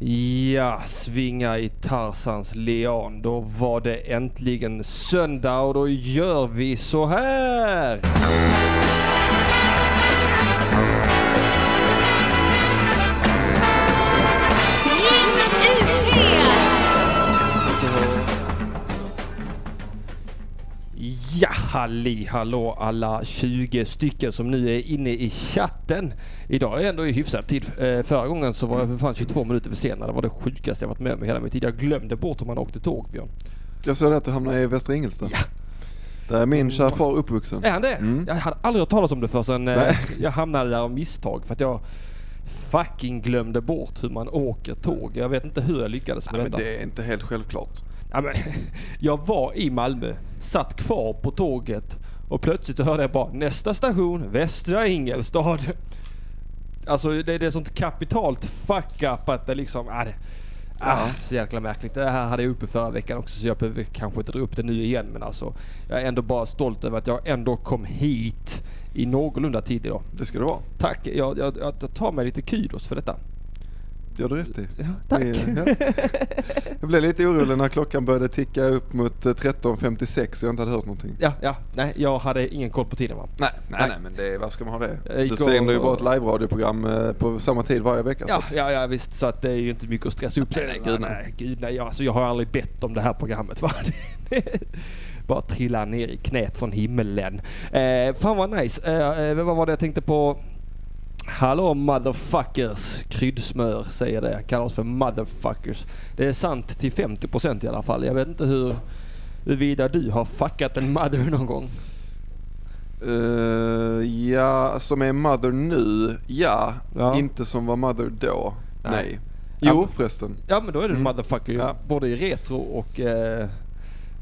Ja, svinga i Tarsans lian. Då var det äntligen söndag och då gör vi så här. Ja, halli hallå alla 20 stycken som nu är inne i chatten. Idag är ändå i hyfsad tid. Eh, förra gången så var jag för fan 22 minuter försenad. Det var det sjukaste jag varit med om hela mitt tid. Jag glömde bort hur man åkte tåg, Björn. Jag såg att du hamnade i Västra Ingelstad. Ja. Där är min kära far uppvuxen. Är han det? Mm. Jag hade aldrig hört talas om det förrän eh, Nej. jag hamnade där av misstag. För att jag fucking glömde bort hur man åker tåg. Jag vet inte hur jag lyckades med Nej, men detta. det är inte helt självklart. Ja, men, jag var i Malmö, satt kvar på tåget och plötsligt så hörde jag bara nästa station Västra Ingelstad. Alltså det, det är sånt kapitalt fuck up att det liksom... Det, ah, så jäkla märkligt. Det här hade jag uppe förra veckan också så jag behöver kanske inte dra upp det nu igen men alltså jag är ändå bara stolt över att jag ändå kom hit i någorlunda tid idag. Det ska det vara. Tack, jag, jag, jag tar mig lite kudos för detta. Det gör du rätt i. Ja, tack. Det- ja. Jag blev lite orolig när klockan började ticka upp mot eh, 13.56 och jag inte hade hört någonting. Ja, ja, nej jag hade ingen koll på tiden va. Nej, Nej. nej, nej men det, varför ska man ha det? Jag Du sänder ju bara ett live-radioprogram eh, på samma tid varje vecka. så Ja, att- ja, ja visst. Så att det är ju inte mycket att stressa upp sig Nej, över. gud, nej. nej. Gud nej. Alltså, jag har aldrig bett om det här programmet. Va? Bara trilla ner i knät från himmelen. Eh, fan vad nice. Eh, eh, vad var det jag tänkte på? Hallå motherfuckers. Kryddsmör säger det. Kallas för motherfuckers. Det är sant till 50% i alla fall. Jag vet inte hur huruvida du har fuckat en mother någon gång. Eh, ja, som är mother nu, ja. Ja. Inte som var mother då, Nej. nej. Ja, Jo men- förresten. Ja men då är det Mm. motherfucker. Ja. Både i retro och eh,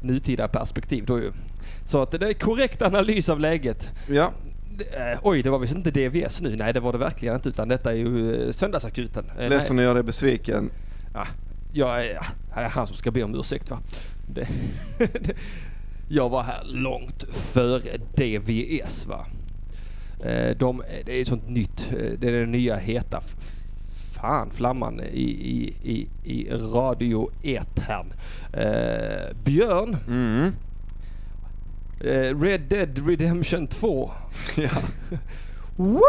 nutida perspektiv då ju. Så att det är korrekt analys av läget. Ja, Eh, oj, det var visst inte DVS nu. Nej, det var det verkligen inte. Utan detta är ju eh, Söndagsakuten. Eh, ledsen att göra dig besviken. Ja, jag är, är han som ska be om ursäkt va. Det, jag var här långt före DVS va. Eh, De, det är ett sånt nytt, eh, det är den nya heta fan flamman i, i, i, i radio etern. Eh, Björn, Mm. Eh, Red Dead Redemption 2. Ja. Woo!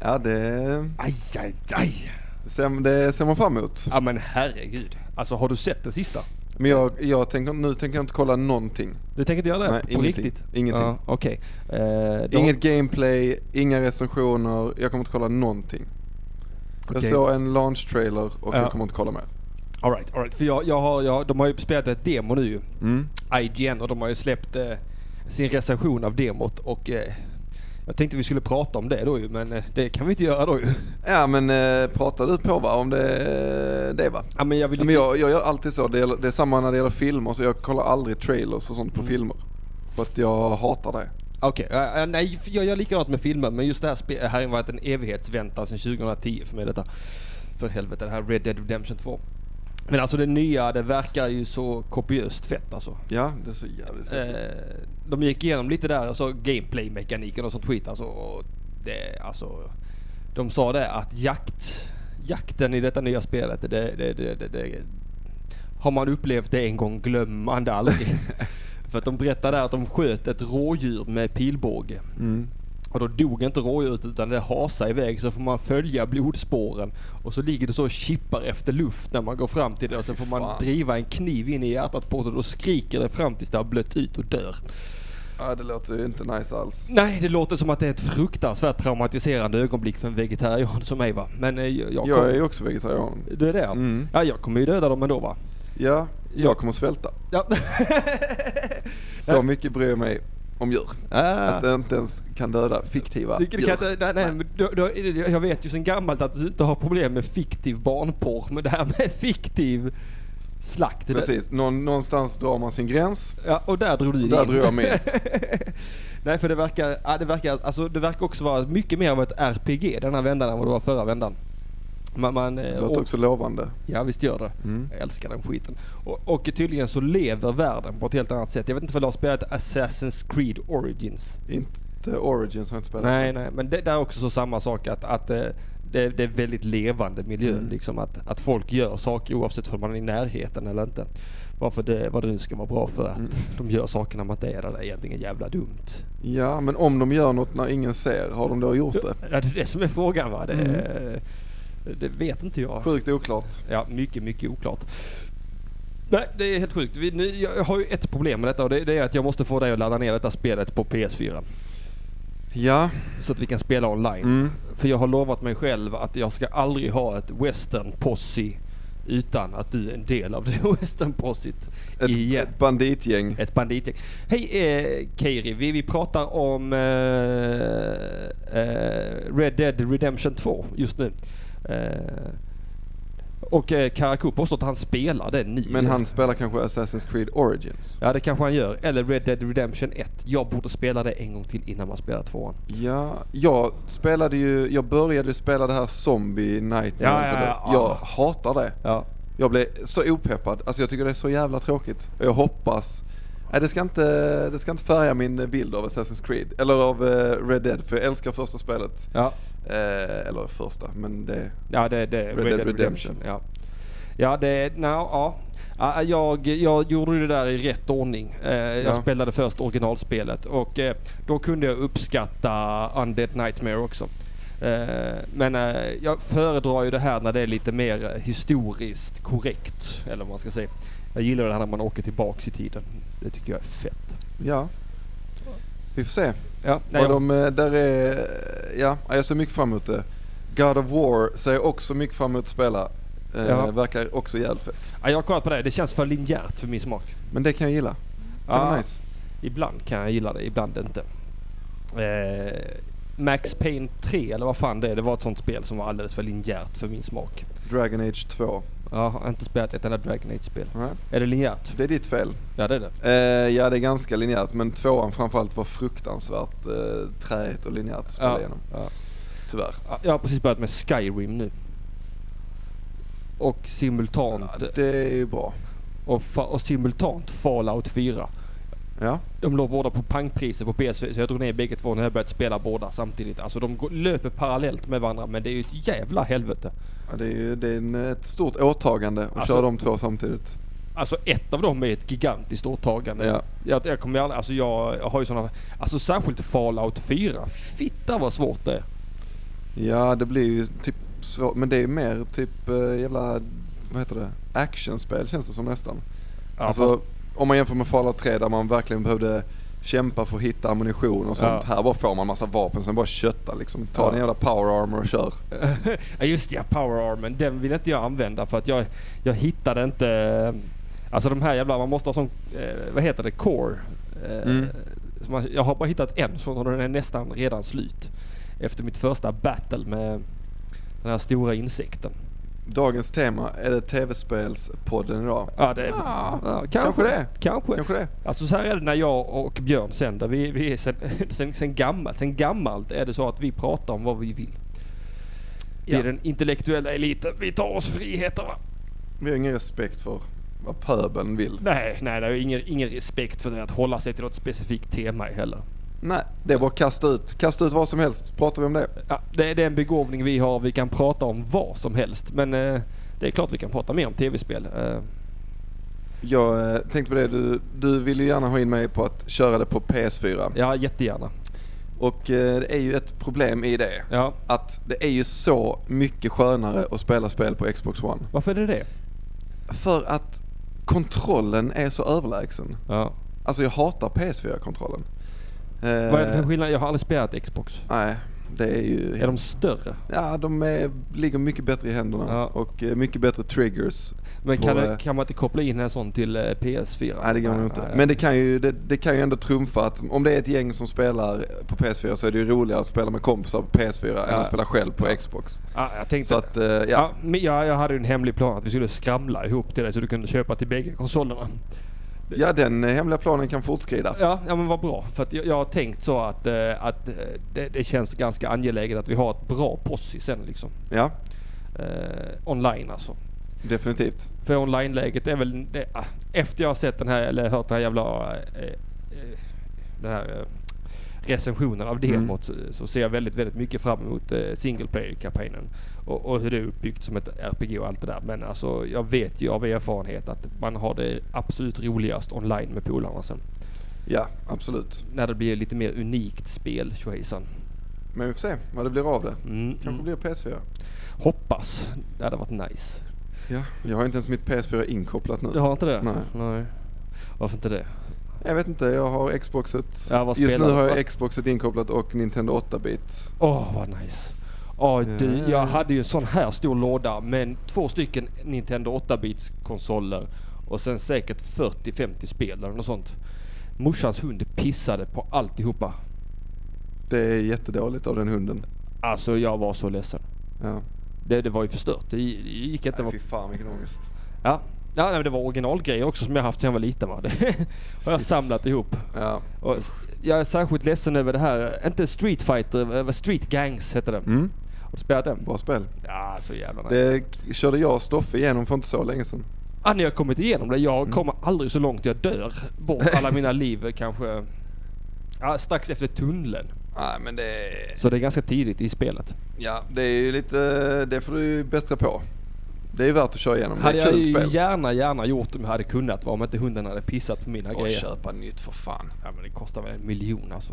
ja, det Aj, aj, aj. ser, det ser man fram emot. Ja men herregud. Alltså har du sett den sista? Men jag, jag tänker, nu tänker jag inte kolla någonting. Du tänker inte göra det? Nej, på ingenting. riktigt? Ingenting. Ja, Okej. Eh, då- Inget gameplay, inga recensioner, jag kommer inte kolla någonting. Jag Okej. såg en launch trailer och Ja. jag kommer inte kolla mer. All right, all right. För jag, jag har, jag, de har ju spelat ett demo nu ju. Mm. IGN och de har ju släppt eh, sin recension av demot och eh, jag tänkte vi skulle prata om det då ju men eh, det kan vi inte göra då ju. Ja men eh, pratar du på va, om det, det va? Ja, men jag vill Ja, men jag, jag gör alltid så, det, gäller, det är samma när det gäller filmer, så jag kollar aldrig trailers och sånt på Mm. filmer. För att jag hatar det. Okej, eh, eh, nej för jag gör likadant med filmer men just det här, spe- här har varit en evighetsväntan sedan 2010 för mig detta. För helvete, det här Red Dead Redemption 2. Men alltså det nya, det verkar ju så kopiöst fett alltså. Ja, det är så jävligt Eh, häftigt. de gick igenom lite där, alltså gameplay-mekaniken och sånt skit alltså. Och det, alltså de sa det att jakt, jakten i detta nya spelet, det, det, det, det, det har man upplevt det en gång glömmer man det aldrig. För att de berättade där att de sköt ett rådjur med pilbåge. Mm. Och då dog inte rådjuret utan det hasade iväg så får man följa blodspåren. Och så ligger det så och chippar efter luft när man går fram till det och så får man Fan. driva en kniv in i hjärtat på det och då skriker det fram tills det har blött ut och dör. Ja, det låter ju inte nice alls. Nej, det låter som att det är ett fruktansvärt traumatiserande ögonblick för en vegetarian som mig va. Men eh, jag, jag Jag är ju också vegetarian. Det är det. Mm. Ja, jag kommer ju döda dem ändå va. Ja, jag kommer svälta. Ja. Så mycket bryr jag mig om djur. ah. Att jag inte ens kan döda fiktiva Det, det djur. kan nej, nej, men då, då, jag vet ju sedan gammalt att du inte har problem med fiktiv barnporr, men det här med fiktiv slakt. det- Precis, Någon, någonstans drar man sin gräns. Ja, och där drog du Och där in. drog jag med. Nej, för det verkar, det verkar, alltså det verkar också vara mycket mer av ett RPG den här vändan än vad det var förra vändan. Man, man, eh, Det låter och- också lovande. Ja visst gör det. Mm. Jag älskar den skiten. Och, och tydligen så lever världen på ett helt annat sätt. Jag vet inte för du har spelat Assassin's Creed Origins? Inte Origins har jag inte spelat. Nej, nej, men det, det är också så samma sak att, att eh, det, det är väldigt levande miljö. Mm. Liksom att, att folk gör saker oavsett om man är i närheten eller inte. Varför det, vad det nu ska vara bra för att Mm. de gör saker när man inte är där. Det är egentligen jävla dumt. Ja, men om de gör något när ingen ser, har de då gjort det? Ja, det är det som är frågan va. Det, Mm. Det vet inte jag. Sjukt oklart. Ja, mycket, mycket oklart. Nej, det är helt sjukt. Vi, nu, jag har ju ett problem med detta och det, det är att jag måste få dig att ladda ner detta spelet på PS4. Ja, Så att vi kan spela online. mm. För jag har lovat mig själv att jag ska aldrig ha ett western posse utan att du är en del av det western posset ett, igen. ett banditgäng. Ett banditgäng. Hej eh, Keiri, vi, vi pratar om eh, eh, Red Dead Redemption 2 just nu. Eh, och eh, Karakou påstår att han spelar det nu. Men han spelar kanske Assassin's Creed Origins. Ja det kanske han gör. Eller Red Dead Redemption 1. Jag borde spela det en gång till innan man spelar tvåan. Ja, jag spelade ju, jag började spela det här Zombie Nightmare. Ja, ja, det. ja. Jag hatar det. Ja. Jag blev så opeppad. Alltså jag tycker det är så jävla tråkigt. Och jag hoppas... Nej det ska inte, det ska inte färga min bild av Assassin's Creed. Eller av eh, Red Dead. För jag älskar första spelet. Ja. Eh, eller första, men det... Ja, det, är Red, Dead Redemption. Ja, ja det... No, ja. Ja, Jag, jag gjorde det där i rätt ordning. Eh, Jag Ja. spelade först originalspelet och eh, då kunde jag uppskatta Undead Nightmare också. Eh, Men jag föredrar ju det här när det är lite mer historiskt korrekt. Eller vad man ska säga. Jag gillar det här när man åker tillbaks i tiden. Det tycker jag är fett. Ja. Vi får se. Ja, nej, de, eh, där är... Ja, jag ser mycket fram emot det. God of War ser jag också mycket fram emot att spela. Eh, Ja. Verkar också jävligt fett. ja, jag har kollat på det. Det känns för linjärt för min smak. Men det kan jag gilla. Kan Ja. nice. Ibland kan jag gilla det, ibland inte. Eh, Max Payne 3 eller vad fan det är, det var ett sånt spel som var alldeles för linjärt för min smak. Dragon Age 2. Jag har inte spelat ett enda Dragon Age-spel. Nej, Är det linjärt? det är ditt fel. Ja det är det. Eh, ja det är ganska linjärt men tvåan framförallt var fruktansvärt eh, träigt och linjärt att spela Ja, igenom. ja. Tyvärr. Ja, Jag har precis börjat med Skyrim nu. Och simultant, Ja, det är ju bra. och, och simultant Fallout 4. Ja, De låg båda på pangpriser på PS4 så jag drog ner bägge två när jag börjat spela båda samtidigt. Alltså de går, löper parallellt med varandra men det är ju ett jävla helvete. ja det är ju det är en, ett stort åtagande att Alltså- köra de två samtidigt. Alltså ett av dem är ett gigantiskt åtagande. Ja. Jag, jag kommer aldrig, alltså jag, jag har ju sådana, alltså särskilt Fallout 4. Fitta vad svårt det är. Ja det blir ju typ svårt, men det är ju mer typ eh, jävla, vad heter det, actionspel känns det som nästan. Ja, alltså fast, om man jämför med Fallout 3 där man verkligen behövde kämpa för att hitta ammunition och sånt. Ja. Här bara får man massa vapen sen bara kötta liksom. Ta Ja. din jävla power armor och kör. ja just det, ja, Power Armen. Den vill inte jag använda för att jag, jag hittade inte... Alltså de här jävla, man måste ha sån, eh, vad heter det, core. Eh, Mm. man, jag har bara hittat en så den är nästan redan slut. Efter mitt första battle med den här stora insekten. Dagens tema, är det tv-spelspodden idag? Ja, det, Ah, ja, kanske det. Kanske. Kanske det? Alltså så här är det när jag och Björn sänder. Vi, vi är sen, sen, sen, gammalt, sen gammalt är det så att vi pratar om vad vi vill. Vi Ja. är den intellektuella eliten. Vi tar oss friheter va? Vi har ingen respekt för vad pöbeln vill. Nej, nej, det är ingen, ingen respekt för det att hålla sig till något specifikt tema heller. Nej, det är bara att kasta ut. Kasta ut vad som helst, pratar vi om det. Ja, det, är- det är en begåvning vi har. Vi kan prata om vad som helst. Men eh, det är klart vi kan prata mer om tv-spel. Eh, Jag eh, tänkte på det, du, du vill ju gärna ha in mig på att köra det på PS4. ja, jättegärna. Och eh, det är ju ett problem i det. Ja, Att det är ju så mycket skönare att spela spel på Xbox One. varför är det det? För att kontrollen är så överlägsen. Ja. Alltså jag hatar PS4-kontrollen. Vad är det för skillnad? Jag har aldrig spelat Xbox. Nej, det är ju... Är de större? Ja, de är, ligger mycket bättre i händerna Ja. och eh, mycket bättre triggers. Men kan, eh, det, kan man inte koppla in en sån till eh, PS4? Nej det går nog inte. nej, Men det kan, ju, det, det kan ju ändå trumfa att om det är ett gäng som spelar på PS4 så är det ju roligare att spela med kompisar på PS4 än Ja. att spela själv på Ja. Xbox. Ja, jag tänkte... Så att, eh, ja. ja. jag hade ju en hemlig plan att vi skulle skramla ihop till det så du kunde köpa till bägge konsolerna. Ja, den eh, hemliga planen kan fortskrida. Ja, ja men vad bra. För att jag, jag har tänkt så att, eh, att eh, det, det känns ganska angeläget att vi har ett bra posse sen liksom. Ja, Eh, online alltså. definitivt. För online-läget är väl, det, ah, efter jag har sett den här, eller hört den här jävla, eh, den här, recensionen av Mm. demot så, så ser jag väldigt, väldigt mycket fram emot eh, single player-kampanjen. Och, och hur det är uppbyggt som ett RPG och allt det där. Men alltså jag vet ju av erfarenhet att man har det absolut roligast online med polarna sen. Ja, absolut. När det blir lite mer unikt spel, tjohejsan. Men vi får se vad det blir av det. Mm, Kanske mm. blir PS4. Hoppas. Det hade varit nice. Ja, jag har inte ens mitt PS4 inkopplat nu. Du har inte det? Nej. Nej. Varför inte det? Jag vet inte, jag har Xboxet. Ja, Just nu har jag Xboxet inkopplat och Nintendo 8-bit. Åh, vad nice. Ja, du, Ja. jag hade ju en sån här stor låda med två stycken Nintendo 8-bits konsoler och sen säkert 40-50 spel eller något sånt. Morsans hund pissade på alltihopa. Det är jättedåligt av den hunden. Alltså jag var så ledsen. Ja. Det, det var ju förstört. Det gi- det gick inte. Nej, fy fan vilken ångest. Ja, ja nej, men det var originalgrejer också som jag haft sedan jag var liten va. Det har jag Shit. samlat ihop. Ja. Och jag är särskilt ledsen över det här, inte Street Fighter, eh, Street Gangs heter det. Mm, Har du spelat den? bra spel. Ja, så jävla nice. Det körde jag och Stoffe igenom för inte så länge sedan. Ah, ni har kommit igenom det. Jag Mm. kommer aldrig så långt jag dör bort alla mina liv kanske ja, strax efter tunneln. Nej men det... Så det är ganska tidigt i spelet. Ja, det är ju lite... Det får du ju bättra på. Det är ju värt att köra igenom. hade det är jag kul ju spel. gärna, gärna gjort om jag hade kunnat va, om inte hunden hade pissat på mina Och grejer. köpa nytt för fan. Ja men det kostar väl en miljon alltså.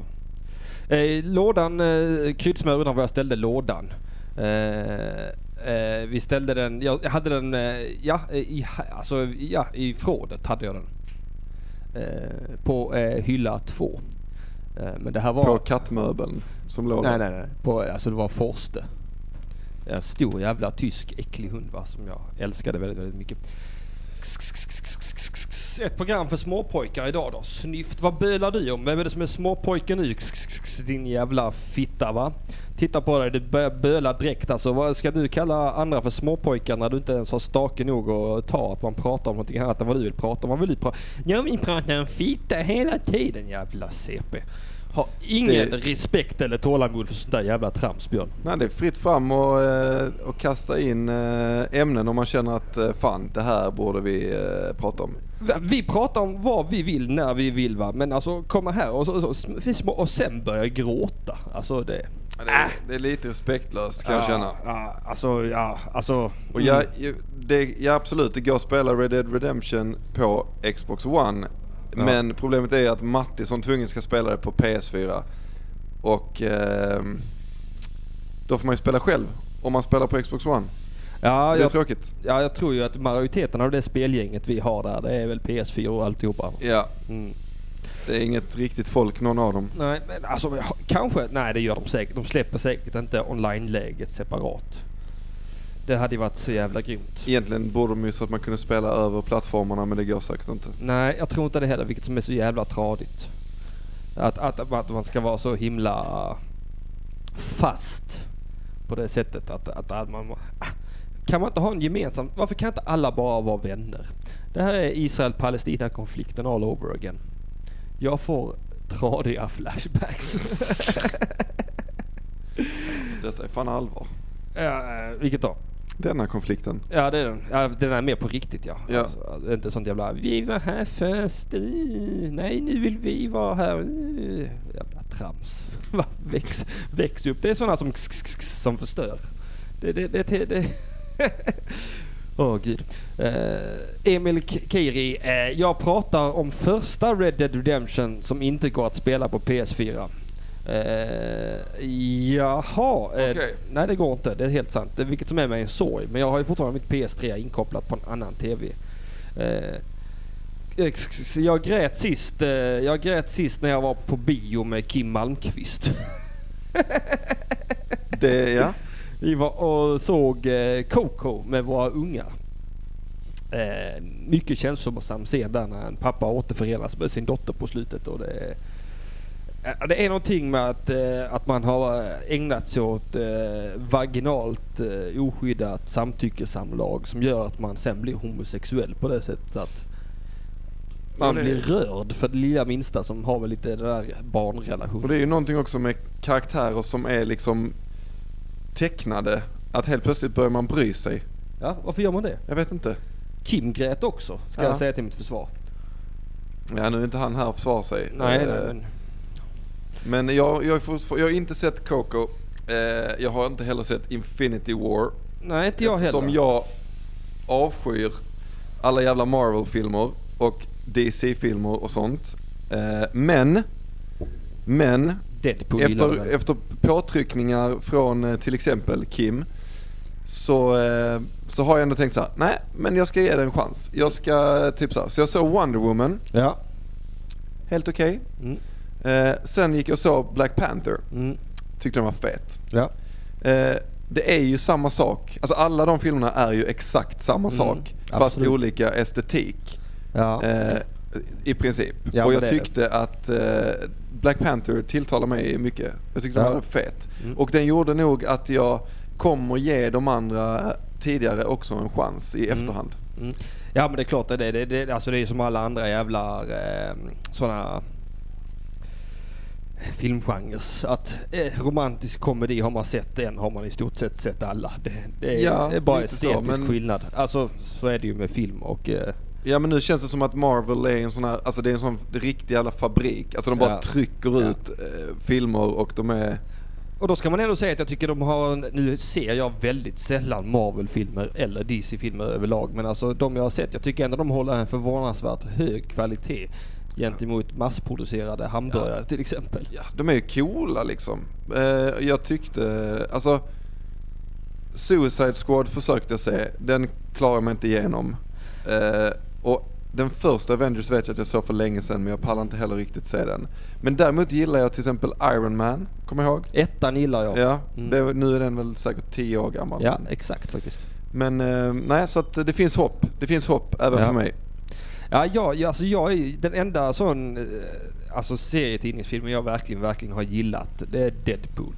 Eh, lådan, eh, Kryddsmör undrar var jag ställde lådan. Eh, eh, vi ställde den, jag hade den, ja, i, alltså, ja, i förrådet hade jag den. På hylla två. Men det här var... På kattmöbeln som låg Nej nej nej. På, alltså det var Forste. En stor jävla tysk äcklig hund va, som jag älskade väldigt, väldigt mycket. Ett program för småpojkar idag då. Snyft, vad bölar du om? Vem är det som är småpojken nu? Din jävla fitta va? Titta på dig, du börjar böla direkt alltså. Vad ska du kalla andra för småpojkar när du inte ens har stake nog att ta att man pratar om någonting annat än vad du vill prata om? Vad vill du prata om? Jag vill prata om fitta hela tiden jävla CP. Har ingen Det- respekt eller tålamod för sånt där jävla trams Björn. Nej, det är fritt fram och, eh, och kasta in eh, ämnen om man känner att eh, fan, det här borde vi prata om. Vi pratar om vad vi vill när vi vill va. Men alltså komma här och, så, och, så, och sen börja gråta. Alltså det... Ja, det, är, det är lite respektlöst kan jag känna. Ja, alltså ja, alltså. Och ja, ju- det, ja absolut, det går att spela Red Dead Redemption på Xbox One. Ja. Men problemet är att Matti som tvungen ska spela det på PS4. Och ehm, då får man ju spela själv om man spelar på Xbox One. ja, det är jag, tråkigt. ja, jag tror ju att majoriteten av det spelgänget vi har där, det är väl PS4 och alltihopa. Ja, Mm. det är inget riktigt folk någon av dem. Nej, men alltså kanske. Nej, det gör de säkert. De släpper säkert inte online-läget separat. Det hade ju varit så jävla grymt. Egentligen borde de ju så att man kunde spela över plattformarna men det går säkert inte. Nej, jag tror inte det heller, vilket som är så jävla tradigt. Att, att, att man ska vara så himla fast på det sättet att, att, att man... Kan man inte ha en gemensam... Varför kan inte alla bara vara vänner? Det här är Israel-Palestina-konflikten all over again. Jag får tradiga flashbacks. Detta är fan allvar. ja, eh, vilket då? Denna konflikten. Ja det är den. Ja, den är mer på riktigt ja. Ja. Alltså, inte sånt jävla vi var här först. Nej nu vill vi vara här. eh." Jävla trams. Väx, väx upp. Det är sådana som som förstör. Det, det, det, det. Åh gud. Eh, Emil Kiri, eh, jag pratar om första Red Dead Redemption som inte går att spela på PS4. Uh, jaha. eh, Okej. nej det går inte, det är helt sant. Det, vilket som är mig en sorg. Men jag har ju fortfarande mitt PS3 inkopplat på en annan TV. Eh, jag grät sist, eh, jag grät sist när jag var på bio med Kim Malmqvist. Det, ja. Vi var och såg eh, Coco med våra ungar. Eh, mycket känslosam scen där när en pappa återförenas med sin dotter på slutet. Och det, är- eh, det är någonting med att, eh, att man har eh, ägnat sig åt eh, vaginalt eh, oskyddat samtyckesamlag som gör att man sen blir homosexuell på det sättet att man blir rörd för det lilla minsta som har väl lite det där barnrelation. Och det är ju någonting också med karaktärer som är liksom tecknade. Att helt plötsligt börjar man bry sig. Ja, varför gör man det? Jag vet inte. Kim grät också, ska Ja. jag säga till mitt försvar. Ja nu är inte han här och försvarar sig. Nej, Eh, nej, men... Men jag, jag, får, jag har inte sett Coco. Eh, jag har inte heller sett Infinity War. Nej, inte jag heller. Som jag avskyr alla jävla Marvel-filmer och DC-filmer och sånt. Eh, men, men Deadpool efter, efter påtryckningar från eh, till exempel Kim så, eh, så har jag ändå tänkt så här: nej men jag ska ge det en chans. Jag ska typ så här. Så jag såg Wonder Woman, Ja. helt okej. Mm. Eh, sen gick jag och såg Black Panther, Mm. tyckte den var fet. Ja. Eh, det är ju samma sak, alltså alla de filmerna är ju exakt samma Mm, sak fast absolut. olika estetik. Ja. Eh, I princip. Ja, och jag tyckte att eh, Black Panther tilltalar mig mycket. Jag tyckte Ja. den var fet. Mm. Och den gjorde nog att jag kommer ge de andra tidigare också en chans i Mm. efterhand. Mm. Ja men det är klart det är det. det, det alltså det är som alla andra jävla eh, sådana filmgenres. Att eh, romantisk komedi har man sett en har man i stort sett sett alla. Det, det, är, Ja, är bara lite så, estetisk men- skillnad. Alltså så är det ju med film och eh, Ja men nu känns det som att Marvel är en sån här, alltså det är en sån riktig jävla fabrik. Alltså de bara Ja. trycker Ja. ut eh, filmer och de är... Och då ska man ändå säga att jag tycker de har, en- nu ser jag väldigt sällan Marvel-filmer eller DC-filmer överlag, men alltså de jag har sett, jag tycker ändå de håller en förvånansvärt hög kvalitet gentemot massproducerade hamburgare till exempel. Ja, de är ju coola liksom. Eh, jag tyckte, alltså Suicide Squad försökte jag se, den klarar jag mig inte igenom. Eh, och den första Avengers vet jag att jag såg för länge sedan men jag pallar inte heller riktigt se den. Men däremot gillar jag till exempel Iron Man, kommer jag ihåg? Ettan gillar jag. Ja, Mm. det, nu är den väl säkert 10 år gammal. Ja, exakt faktiskt. Men eh, nej, så att det finns hopp. Det finns hopp även Ja. för mig. Ja, jag, jag- alltså jag är den enda sån eh, alltså serietidningsfilmen jag verkligen, verkligen har gillat. Det är Deadpool.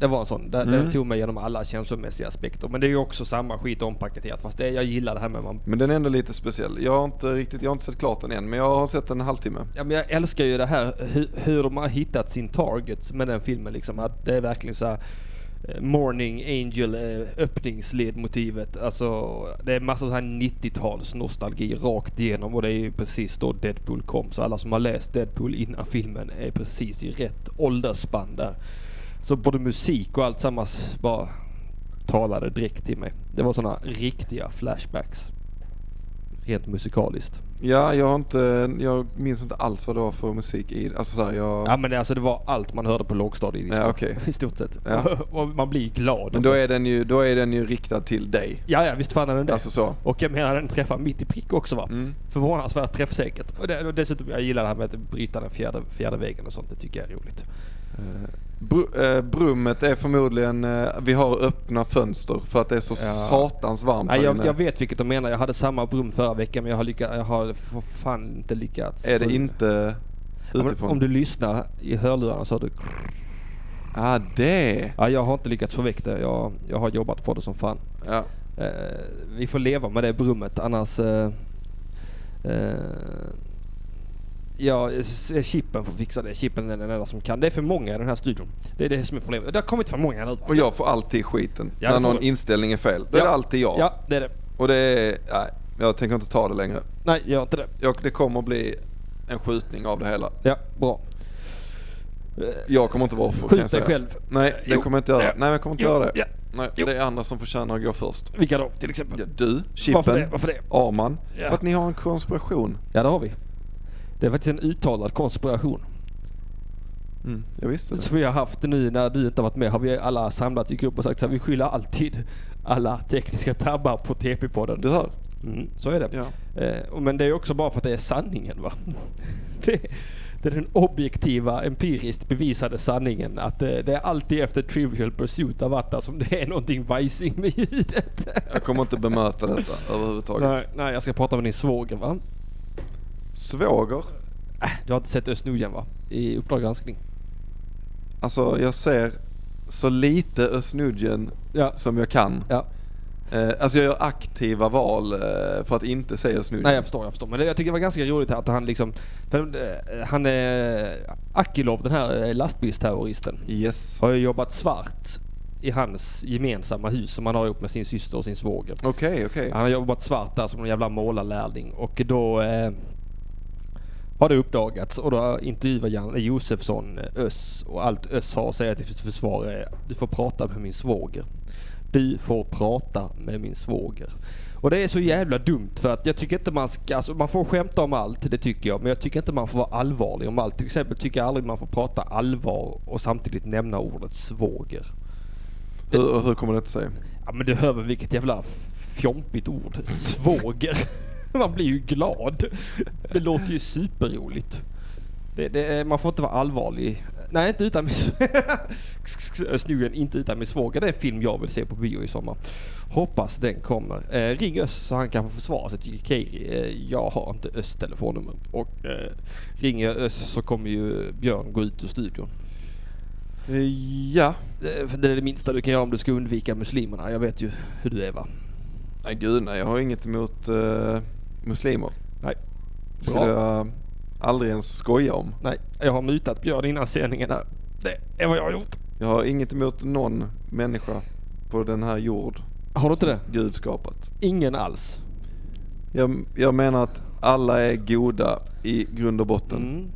Det var en sån. Den, Mm. den tog mig genom alla känslomässiga aspekter. Men det är ju också samma skit ompaketerat. Fast det, jag gillar det här med man... Men den är ändå lite speciell. Jag har inte riktigt, jag har inte sett klart den än men jag har sett en halvtimme. Ja, men jag älskar ju det här hur, hur de har hittat sin target med den filmen. Liksom. Att det är verkligen så här Eh, Morning Angel eh, öppningsledmotivet. Alltså det är massa så här 90-tals nostalgi rakt igenom och det är ju precis då Deadpool kom. Så alla som har läst Deadpool innan filmen är precis i rätt åldersspann där. Så både musik och allt sammans bara talade direkt till mig. Det var sådana riktiga flashbacks. Rent musikaliskt. Ja, jag har inte, jag minns inte alls vad det var för musik i Alltså så här, jag... Ja men det, alltså det var allt man hörde på lågstadiet i, Ja, stort- okej. i stort sett. Ja. och man blir glad. Men då är den ju, då är den ju riktad till dig. Ja, ja visst fan är den det. Alltså så. Och jag menar den träffar mitt i prick också va. Mm. Förvånansvärt träffsäkert. Och, det, och dessutom jag gillar det här med att bryta den fjärde, fjärde väggen och sånt. Det tycker jag är roligt. Br- eh, brummet är förmodligen, eh, vi har öppna fönster för att det är så Ja. satans varmt Nej, här jag, inne. jag vet vilket de menar. Jag hade samma brum förra veckan men jag har, lyckats, jag har för fan inte lyckats. Är det inte Om- utifrån? Om du lyssnar i hörlurarna så har du... Ah, det. Ja, jag har inte lyckats få väck det. Jag, jag har jobbat på det som fan. Ja. Eh, vi får leva med det brummet annars... Eh, eh, ja, Chippen får fixa det. Chippen är den enda som kan. Det är för många i den här studion. Det är det som är problemet. Det har kommit för många nu. Och jag får alltid skiten. Ja, det när någon du. inställning är fel. Då är Ja. det alltid jag. Ja, det är det. Och det är, nej, jag tänker inte ta det längre. Nej, gör inte det. Jag, det kommer bli en skjutning av det hela. Ja, bra. Jag kommer inte vara för Skjut dig själv. Nej, det Jo. kommer jag inte göra. Ja. Nej, jag kommer inte Jo. göra det. Ja. Nej, Jo. det är andra som förtjänar att gå först. Vilka då till exempel? Ja, du, Varför det? Chippen, Varför det? Arman. För att ni har en konspiration. Ja, det har vi. Det är faktiskt en uttalad konspiration. Mm, jag visste det. Som vi har haft nu när du inte har varit med. Har vi alla samlats i grupp och sagt så här, vi skyller alltid alla tekniska tabbar på TP-podden. Du hör? Mm, så är det. Ja. Eh, men det är också bara för att det är sanningen va. Det, det är den objektiva, empiriskt bevisade sanningen att det, det är alltid efter Trivial Pursuit av Atta som det är någonting vajsing med ljudet. Jag kommer inte bemöta detta överhuvudtaget. nej, nej, jag ska prata med din svåger va? Svåger? Äh, du har inte sett Östnordjan va? I Uppdrag granskning. Alltså jag ser så lite Östnudgen Ja. som jag kan. Ja. Eh, alltså jag gör aktiva val eh, för att inte säga Östnudgen. Nej jag förstår, jag förstår. Men det, jag tycker det var ganska roligt att han liksom... För, eh, han är... Akilov, den här eh, lastbilsterroristen, Yes. har ju jobbat svart i hans gemensamma hus som han har ihop med sin syster och sin svåger. Okej, okej. Han har jobbat svart där som en jävla målarlärling och då... Har det uppdagats och då intervjuar Janne Josefsson eh, Öss och allt Öss har att säga till sitt försvar är du får prata med min svåger. Du får prata med min svåger. Och det är så jävla dumt för att jag tycker inte man ska, alltså man får skämta om allt, det tycker jag. Men jag tycker inte man får vara allvarlig om allt. Till exempel tycker jag aldrig man får prata allvar och samtidigt nämna ordet svåger. Hur, hur kommer det sig? Ja men du hör väl vilket jävla fjompigt ord. Svåger. Man blir ju glad. Det låter ju superroligt. Det, det, man får inte vara allvarlig. Nej, inte utan min... Snurren, inte utan min svåger. Det är en film jag vill se på bio i sommar. Hoppas den kommer. Eh, ring Öst så han kan få försvara sig till Keiri. Eh, jag har inte Östs telefonnummer. Och eh, ringer jag Öst så kommer ju Björn gå ut ur studion. Eh, Ja. Eh, för Det är det minsta du kan göra om du ska undvika muslimerna. Jag vet ju hur du är va? Nej gud nej, jag har inget emot eh, muslimer. Nej. Det skulle jag aldrig ens skoja om. Nej, jag har mutat Björn innan sändningen här. Det är vad jag har gjort. Jag har inget emot någon människa på den här jord Har du inte det? Gud skapat. Ingen alls. Jag, jag menar att alla är goda i grund och botten. Mm.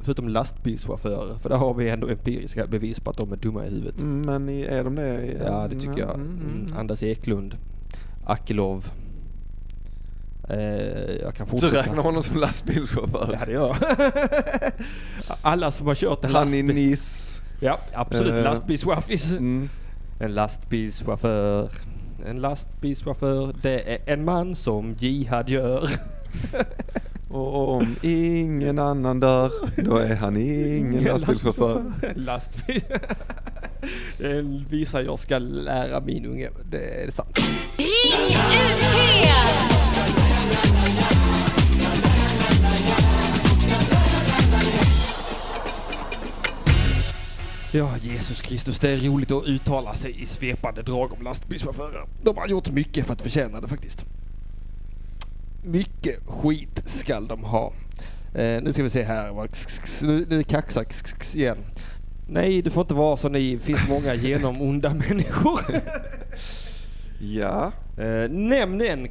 Förutom lastbilschaufförer, för där har vi ändå empiriska bevis på att de är dumma i huvudet. Mm, Men är de det? Ja, det tycker jag. Mm, mm, Mm. mm. Anders Eklund, Akilov. Eh, jag kan Du fortsätta. räknar honom som lastbilschaufför? Ja, det gör jag. Alla som har kört en Han i lastbil. Nice. Ja, absolut. Eh. Lastbilschaffis. Mm. En lastbilschaufför. En lastbilschaufför, det är en man som Jihad gör. Och om ingen annan dör, då är han ingen lastbilschaufför. En lastbil. Den visar jag ska lära min unge. Det är sant. Ring UP! Ja, Jesus Kristus, det är roligt att uttala sig i svepande drag om lastbilschaufförer. De har gjort mycket för att förtjäna det faktiskt. Mycket skit skall de ha. Eh, nu ska vi se här. Nu, nu kaxar igen. Nej, du får inte vara så ni. Det finns många genomonda människor. Ja. Eh, nämn en.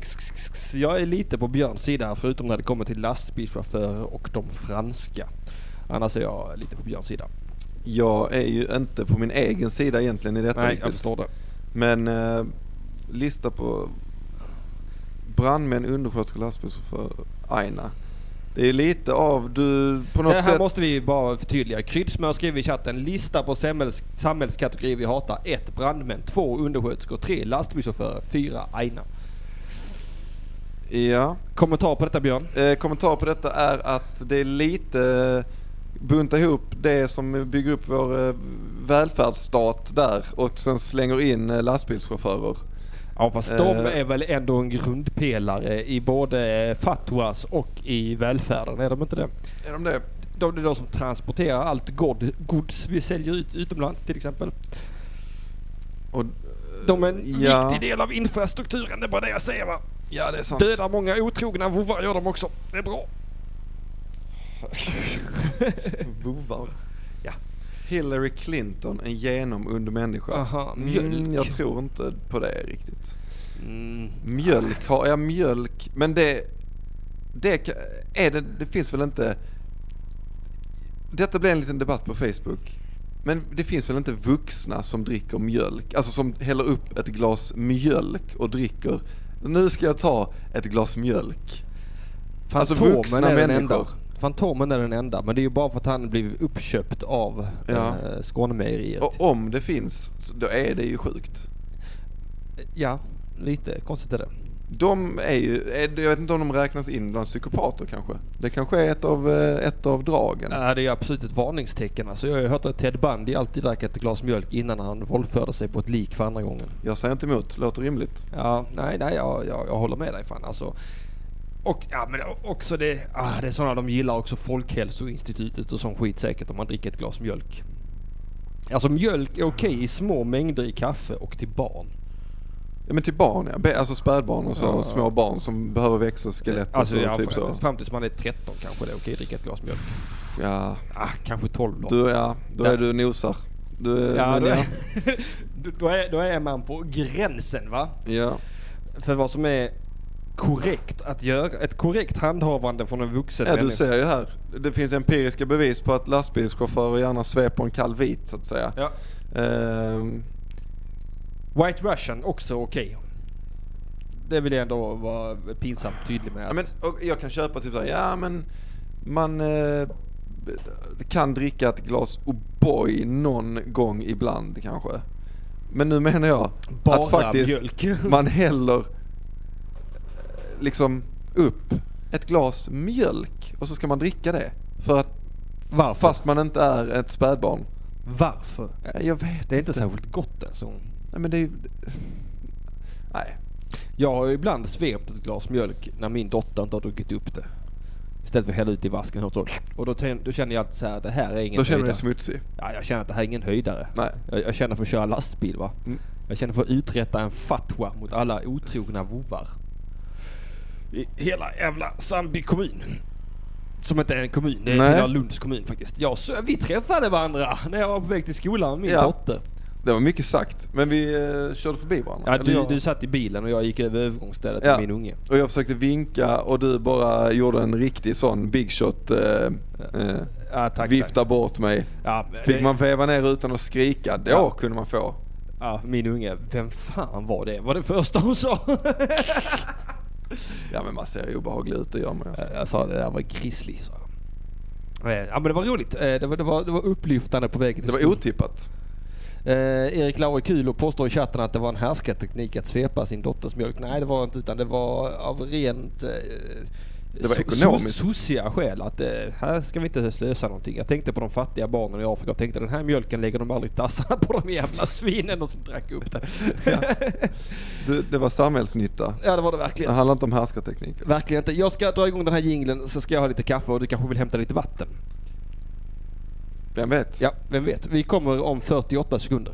Jag är lite på Björns sida förutom när det kommer till lastbilschaufförer och de franska. Annars är jag lite på Björns sida. Jag är ju inte på min egen sida egentligen i detta Nej, riktigt. jag förstår det. Men eh, lista på brandmän, undersköterskor, lastbilschaufför, Aina. Det är lite av du på något det här sätt... måste vi bara förtydliga. Kryddsmör skriver i chatten. Lista på samhälls, samhällskategorier vi hatar. 1. Brandmän. 2. Undersköterskor. 3. Lastbilschaufförer. 4. Aina. Ja. Kommentar på detta Björn? Eh, kommentar på detta är att det är lite bunta ihop det som bygger upp vår eh, välfärdsstat där och sen slänger in eh, lastbilschaufförer. Ja fast Eh. de är väl ändå en grundpelare i både fatwas och i välfärden, är de inte det? Är de det? De är de som transporterar allt god, gods vi säljer ut utomlands till exempel. Och, eh, De är en ja, viktig del av infrastrukturen, det är bara det jag säger va. Ja, det är sant. Dödar många otrogna vovvar gör de också. Det är bra. Vovvar. Ja. Hillary Clinton, en genomund människa. Aha, Mm, mjölk. jag tror inte på det riktigt. Mm. Mjölk, har jag mjölk? Men det, det, är det, det finns väl inte... Detta blir en liten debatt på Facebook. Men det finns väl inte vuxna som dricker mjölk? Alltså som häller upp ett glas mjölk och dricker. Nu ska jag ta ett glas mjölk. Alltså Fantomen vuxna är människor. Fantomen är den enda, men det är ju bara för att han blivit uppköpt av Ja. eh, Skånemejeriet. Och om det finns, då är det ju sjukt. Ja, lite konstigt är det. De är ju, jag vet inte om de räknas in bland psykopater kanske. Det kanske är ett av, eh, ett av dragen. Ja, det är absolut ett varningstecken. Alltså, jag har ju hört att Ted Bundy alltid drack ett glas mjölk innan han våldförde sig på ett lik för andra gången. Jag säger inte emot, låter rimligt. Ja, nej, nej, jag, jag, jag håller med dig fan alltså. Och ja, men också det, ah, det är sådana de gillar också Folkhälsoinstitutet och sån skit säkert om man dricker ett glas mjölk. Alltså mjölk är okej i små mängder i kaffe och till barn. Ja men till barn ja, alltså spädbarn och så, Ja. små barn som behöver växa skelett Alltså och ja, typ så. fram tills man är 13 kanske det är okej att dricka ett glas mjölk. Ja, Ah, kanske 12 då. du, ja, då är du nosar. Du, ja, då, ja. då, är, då är man på gränsen va? ja. För vad som är korrekt att göra, ett korrekt handhavande från en vuxen Ja du människa. ser ju här. Det finns empiriska bevis på att lastbilschaufförer gärna sveper en kall vit så att säga. Ja. Ehm, White Russian också okej. Det vill jag ändå vara pinsamt tydlig med. ja, men, och jag kan köpa typ såhär, ja men man eh, kan dricka ett glas O'boy någon gång ibland kanske. Men nu menar jag Bara att faktiskt mjölk. man häller liksom upp ett glas mjölk och så ska man dricka det. För att Varför? fast man inte är ett spädbarn. Varför? Ja, Jag vet Det är inte särskilt gott alltså. Nej men det är ju... Nej. Jag har ju ibland svept ett glas mjölk när min dotter inte har druckit upp det. Istället för att hälla ut i vasken och så. Och då, tän- då känner jag alltid så här, det här är ingen Då känner du höjdare. dig smutsig. Ja, jag känner att det här är ingen höjdare. Nej. Jag, jag känner för att köra lastbil va. Mm. Jag känner för att uträtta en fatwa mot alla otrogna vovvar. I hela jävla Sandby kommun. Som inte är en kommun, det Nej. tillhör Lunds kommun faktiskt. Jag, så, vi träffade varandra när jag var på väg till skolan med min Ja. dotter. Det var mycket sagt. Men vi eh, körde förbi varandra. Ja, Eller du, jag- du satt i bilen och jag gick över övergångsstället Ja. med min unge. Och jag försökte vinka och du bara gjorde en riktig sån big shot. Eh, eh, Ja, tack, vifta bort mig. Ja, Fick det- man väva ner utan att skrika, då Ja. kunde man få. Ja, min unge. Vem fan var det? Var det första hon sa? Ja men man ser ju obehaglig ut, det gör man alltså. jag sa det där var grislig, sa jag. Ja men det var roligt. Eh, Det var, det var, det var upplyftande på vägen till Det var otippat. Eh, Erik Lauri Kulo påstår i chatten att det var en härskarteknik att svepa sin dotters mjölk. Nej det var inte utan det var av rent eh, Det var ekonomiskt. so- Sossiga skäl att eh, här ska vi inte slösa någonting. Jag tänkte på de fattiga barnen i Afrika och tänkte den här mjölken lägger de aldrig i tassarna på de jävla svinen och som drack upp det. Det, det var samhällsnytta. ja det var det Det verkligen. handlar inte om härskarteknik. Verkligen inte. Jag ska dra igång den här jingeln så ska jag ha lite kaffe och du kanske vill hämta lite vatten. Vem vet? Ja, vem vet. Vi kommer om 48 sekunder.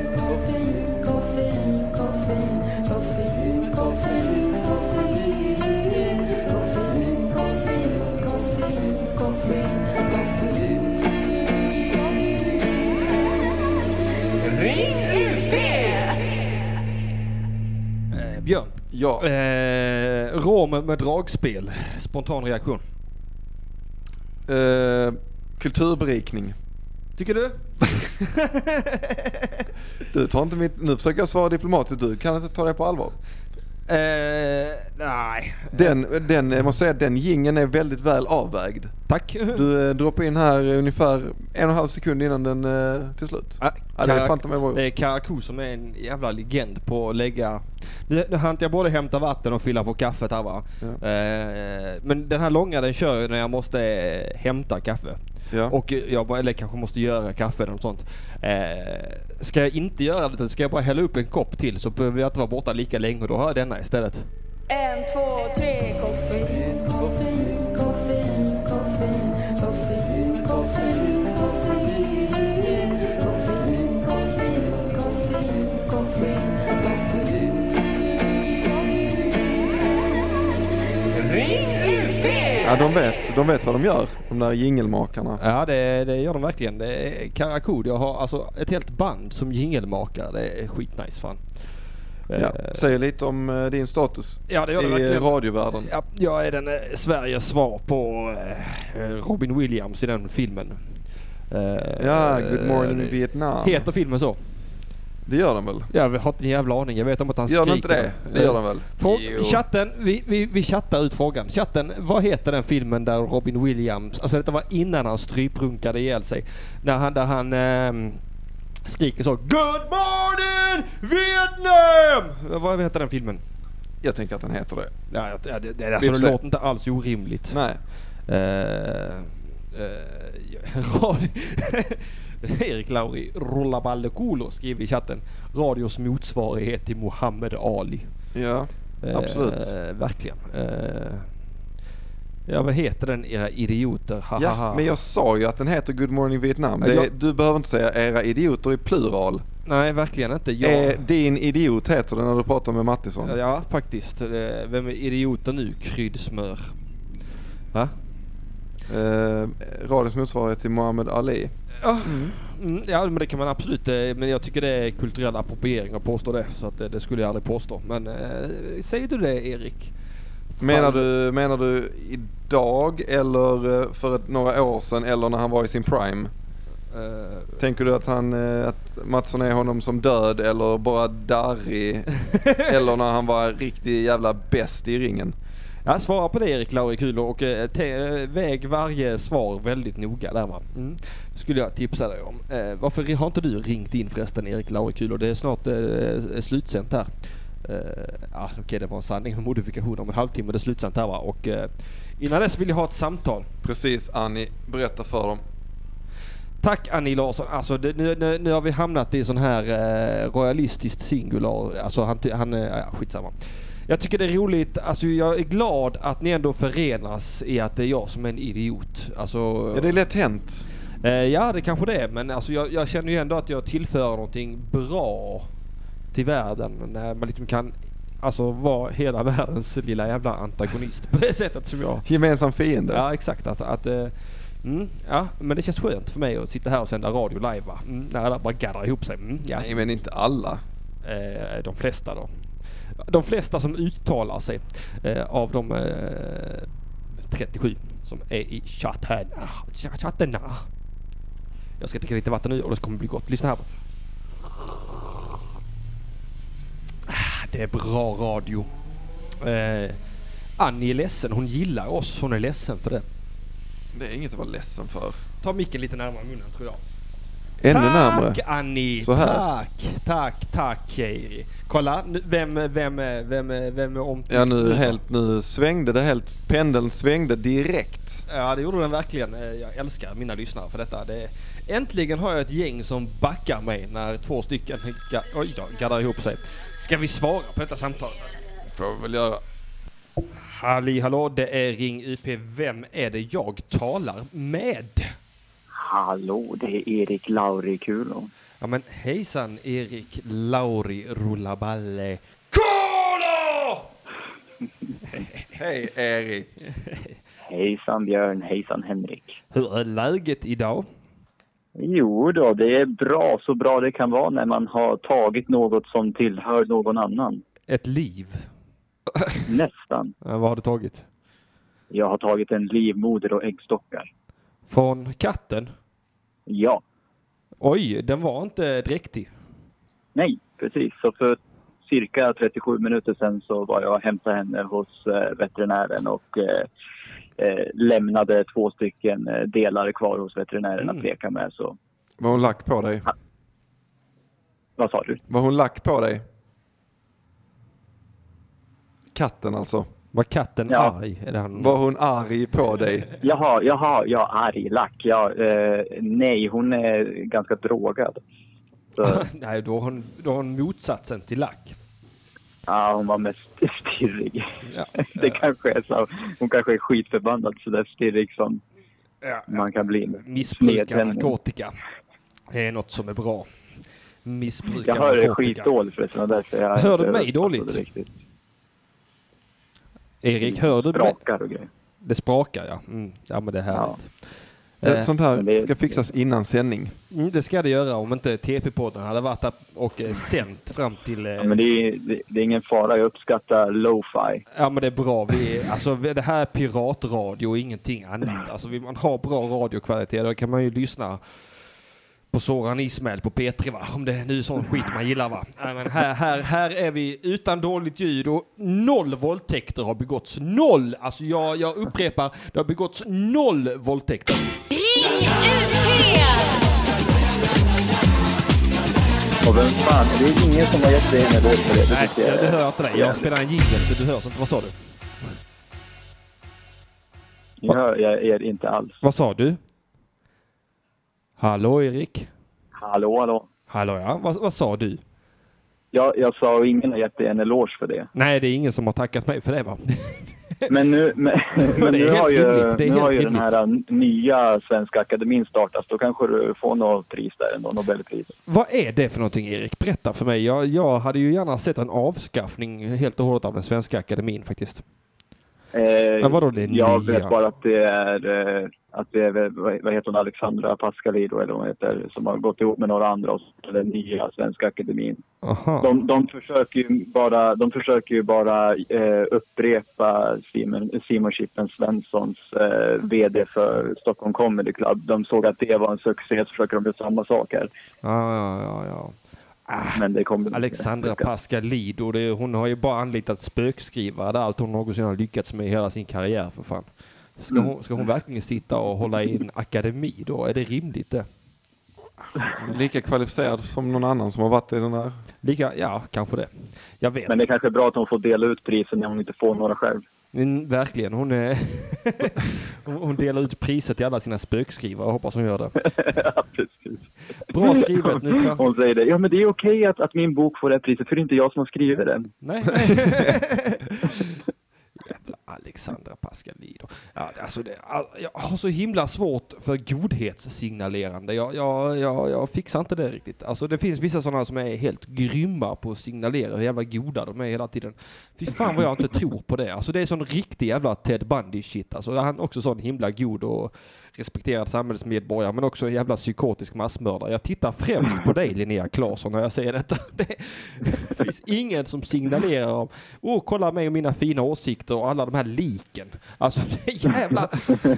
Björn. Ja. Eh, rom med dragspel. Spontan reaktion. Eh, kulturberikning. Tycker du? Du tar inte mitt... Nu försöker jag svara diplomatiskt, du kan inte ta det på allvar. Eh, nej. Den, den, jag måste säga den gingen är väldigt väl avvägd. Tack. Du eh, droppade in här ungefär en och en halv sekund innan den eh, till slut. Ah, Ja, det är fan med vad Det är Karakou som är en jävla legend på att lägga... Nu, nu hann jag både hämta vatten och fylla på kaffet här va. Ja. Eh, men den här långa den kör jag när jag måste hämta kaffe. Ja. Och jag bara, eller kanske måste göra kaffe eller något sånt. Eh, ska jag inte göra det, ska jag bara hälla upp en kopp till så behöver jag inte vara borta lika länge och då har jag denna istället. En, två, tre, koffein, koffein, ja, de vet, de vet vad de gör, de där jingelmakarna. Ja det, det gör de verkligen. Det är Karakou. Jag har alltså ett helt band som jingelmakare. Det är skitnice fan. Ja. Eh, Säger lite om eh, din status Ja det gör det i verkligen. radiovärlden. Ja, jag är den eh, Sveriges svar på eh, Robin Williams i den filmen. Eh, Ja, Good Morning Vietnam. Heter filmen så? Det gör de väl? Jag har inte en jävla aning. Jag vet om att han Gör de skriker. inte det? Det gör de väl? Frå- Jo. chatten, vi, vi, vi chattar ut frågan. Chatten, vad heter den filmen där Robin Williams, alltså detta var innan han stryprunkade ihjäl sig. När han, där han ehm, skriker så Good morning Vietnam! Vad heter den filmen? Jag tänker att den heter det. Ja, det, det, Vi alltså, det låter inte alls orimligt. Nej. Eh, Eh, radio... Erik Lauri Rullaballekulo skriver i chatten. Radios motsvarighet till Muhammad Ali. Ja, Eh, Absolut. verkligen. Eh, ja, vad heter den era idioter? Ha, ha, ja ha. men jag sa ju att den heter Good Morning Vietnam. Det jag- Du behöver inte säga era idioter i plural. Nej, verkligen inte. Jag... Eh, din idiot heter det när du pratar med Mattisson. Ja, faktiskt. Eh, Vem är idioten nu? Kryddsmör. Va? Eh, radions motsvarighet till Muhammad Ali. Ja, mm, ja men det kan man absolut. eh, Men jag tycker det är kulturell appropriering att påstå det. Så att det, det skulle jag aldrig påstå. Men eh, säger du det Erik? Menar du, menar du idag eller eh, för ett, några år sedan eller när han var i sin prime? Eh, Tänker du att, han, eh, att Mattsson är honom som död eller bara darrig? eller när han var riktigt jävla bäst i ringen? Ja, svara på det Erik Laurikulo och eh, te, eh, väg varje svar väldigt noga där va. Mm. Skulle jag tipsa dig om. Eh, varför har inte du ringt in förresten Erik Laurikulo? Det är snart eh, slutsänt här. Eh, ja, Okej det var en sanning med modifikation om en halvtimme. Det är slutsänt här va. Och eh, innan dess vill jag ha ett samtal. Precis Annie, berätta för dem. Tack Annie Larsson. Alltså det, nu, nu, nu har vi hamnat i sån här eh, royalistiskt singular. Alltså han, han eh, ja, skitsamma. Jag tycker det är roligt, alltså jag är glad att ni ändå förenas i att det är jag som är en idiot. Alltså, Ja det är lätt hänt. eh, ja det kanske det är men alltså jag, jag känner ju ändå att jag tillför någonting bra till världen när man liksom kan Alltså vara hela världens lilla jävla antagonist på det sättet som jag Gemensam fiende. Ja exakt. Alltså, att, eh, mm, ja, men det känns skönt för mig att sitta här och sända radio live va? Mm, när alla bara gaddar ihop sig. Mm, ja. Nej men inte alla. Eh, de flesta då. De flesta som uttalar sig eh, av de eh, 37 som är i chatten. Ah, chatten. ah. Jag ska dricka lite vatten nu och det kommer bli gott. Lyssna här. Ah, Det är bra radio. Eh, Annie är ledsen. Hon gillar oss. Hon är ledsen för det. Det är inget att vara ledsen för. Ta micken lite närmare munnen tror jag. Ännu tack närmare. Annie! Så här. Tack, tack, tack Keiri. Kolla, vem, vem, vem, vem är omtyckt Ja nu helt, nu svängde det helt, pendeln svängde direkt. Ja det gjorde den verkligen. Eh, Jag älskar mina lyssnare för detta. Det äntligen har jag ett gäng som backar mig när två stycken ga, oj då, gaddar ihop sig. Ska vi svara på detta samtal? Får vi väl göra. Halli hallå, det är Ring UP. Vem är det jag talar med? Hallå, det är Erik Laurikulo. Ja men hejsan Erik Lauri Rullaballe. Kola! Hej Erik. Hejsan Björn, hejsan Henrik. Hur är läget idag? Jo då, det är bra, så bra det kan vara när man har tagit något som tillhör någon annan. Ett liv? Nästan. Ja, vad har du tagit? Jag har tagit en livmoder och äggstockar. Från katten? Ja, Oj, den var inte dräktig. nej, precis. Så för cirka 37 minuter sedan så var jag och hämtade henne hos eh, veterinären och eh, eh, lämnade två stycken eh, delar kvar hos veterinären Mm. att leka med. Så Var hon lack på dig? vad sa du? Var hon lack på dig? Katten alltså. Var katten Ja. arg? Är det han... Var hon arg på dig? Jaha, jaha, ja, arg lack. Ja, eh, nej, hon är ganska drogad. Så, Nej, då har, hon, då har hon motsatsen till lack. ja, hon var mest stirrig. Ja. Det kanske är så. Hon kanske är skitförbannad så där stirrig som Ja. man kan bli. Missbruka Snedtändning. narkotika. Det är något som är bra. Missbruka Jag hör dig narkotika. skitdåligt förresten därför jag Hör du mig dåligt? det Riktigt. Erik, hör du mig? Brakar och grejer. Det sprakar ja. Mm. Ja men det är härligt. Det, Eh, sånt här ska fixas innan sändning. Mm, det ska det göra om inte TP-podden hade varit där och eh, sänt fram till... Eh, Ja, men det är, det, det är ingen fara, jag uppskattar lo-fi. Ja men det är bra. Vi, alltså, det här är piratradio och ingenting annat. Alltså, man ha bra radiokvalitet då kan man ju lyssna på Soran Ismail på P3 va? Om det nu är sån skit man gillar va? Nej, men här, här, här är vi utan dåligt ljud och noll våldtäkter har begåtts. Noll! Alltså jag, jag upprepar, det har begåtts noll våldtäkter. Och vem fan, det är ingen som har gett sig en eloge för det. Nej, jag det är hör jag inte dig. Jag spelar en jingel så du hörs inte. Vad sa du? Jag hör jag er inte alls. Vad sa du? Hallå Erik? Hallå, hallå. Hallå ja, vad, vad sa du? Jag, jag sa ingen har gett dig en eloge för det. Nej, det är ingen som har tackat mig för det va? Men nu, men, men Det är nu helt har ju, rimligt, det är nu har ju den här nya Svenska Akademin startats. Då kanske du får något pris där ändå, Nobelpris. Vad är det för någonting Erik? Berätta för mig. Jag, jag hade ju gärna sett en avskaffning helt och hållet av den svenska akademin faktiskt. Eh, Men vadå det jag nya? vet bara att det är, eh, att det är vad heter hon, Alexandra Pascalidou eller vad hon heter, som har gått ihop med några andra och den nya Svenska Akademin. De, de försöker ju bara, de försöker ju bara eh, upprepa Simon, Simon Chippen Svenssons eh, VD för Stockholm Comedy Club. De såg att det var en succé, så försöker de göra samma sak här. Ja, ja, ja, ja. Men det kommer Alexandra Pascalidou, det, hon har ju bara anlitat spökskrivare. Det är allt hon någonsin har lyckats med i hela sin karriär för fan. Ska, Mm. hon, ska hon verkligen sitta och hålla i en akademi då? Är det rimligt det? Lika kvalificerad som någon annan som har varit i den här. Lika, ja, kanske det. Jag vet. Men det är kanske är bra att hon får dela ut prisen när hon inte får några själv. Men verkligen, hon, är hon delar ut priset till alla sina spökskrivare. Jag hoppas hon gör det. ja, precis. Bra skrivet. Nu fram... Hon säger det. Ja, men det är okej att, att min bok får det här priset, för det är inte jag som har skrivit den. Nej. Alexandra Pascalidou. Ja, alltså det, jag har så himla svårt för godhetssignalerande. Jag, jag, jag, jag fixar inte det riktigt. Alltså det finns vissa sådana som är helt grymma på att signalera hur jävla goda de är hela tiden. Fy fan vad jag inte tror på det. Alltså det är sån riktig jävla Ted Bundy shit. Alltså han är också sån himla god och respekterad samhällsmedborgare men också en jävla psykotisk massmördare. Jag tittar främst på dig Linnea Claesson när jag säger detta. Det, det finns ingen som signalerar om oh kolla mig och mina fina åsikter och alla de här liken. Alltså det är jävla...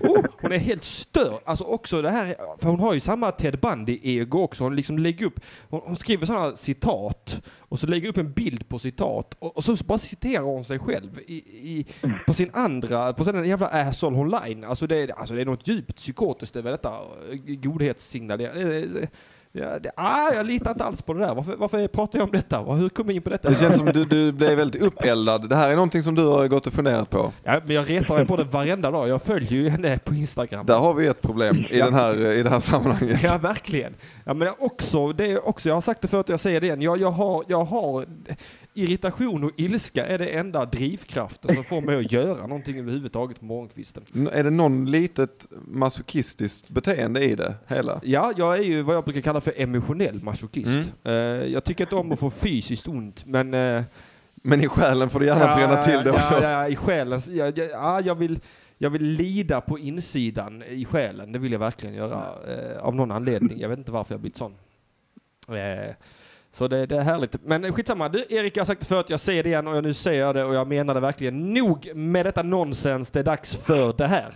Oh, hon är helt störd. Alltså också det här, för hon har ju samma Ted Bundy-ego också. Hon liksom lägger upp, hon, hon skriver sådana citat och så lägger upp en bild på citat och, och så bara citerar hon sig själv i, i, på sin andra, på sin jävla asshole online. Alltså det, alltså det är något djupt psykotiskt över detta eh, godhetssignalering. Det- det- Ja, det, ah, jag litar inte alls på det där. Varför, varför pratar jag om detta? Hur kom jag in på detta? Det känns som du, du blev väldigt uppeldad. Det här är någonting som du har gått och funderat på. Ja, men jag retar mig på det varenda dag. Jag följer ju henne på Instagram. Där har vi ett problem i, Ja. den här, i det här sammanhanget. Ja, verkligen. Ja, men också, det är också, jag har sagt det förut och jag säger det igen. Jag, jag, har, jag har irritation och ilska är det enda drivkraften som får mig att göra någonting överhuvudtaget på morgonkvisten. Är det någon litet masochistiskt beteende i det hela? Ja, jag är ju vad jag brukar kalla för emotionell masochist. Mm. Eh, jag tycker inte om att få fysiskt ont, men... eh, Men i själen får du gärna bränna till det också. Ja, ja, i själen. Jag, ja, jag, vill, jag vill lida på insidan i själen. Det vill jag verkligen göra. Eh, av någon anledning. Jag vet inte varför jag blivit sån. Eh, så det, det är härligt. Men skitsamma. Du, Erik, jag har sagt det förut. Jag säger det igen och nu säger jag det och jag menar det verkligen. Nog med detta nonsens. Det är dags för det här.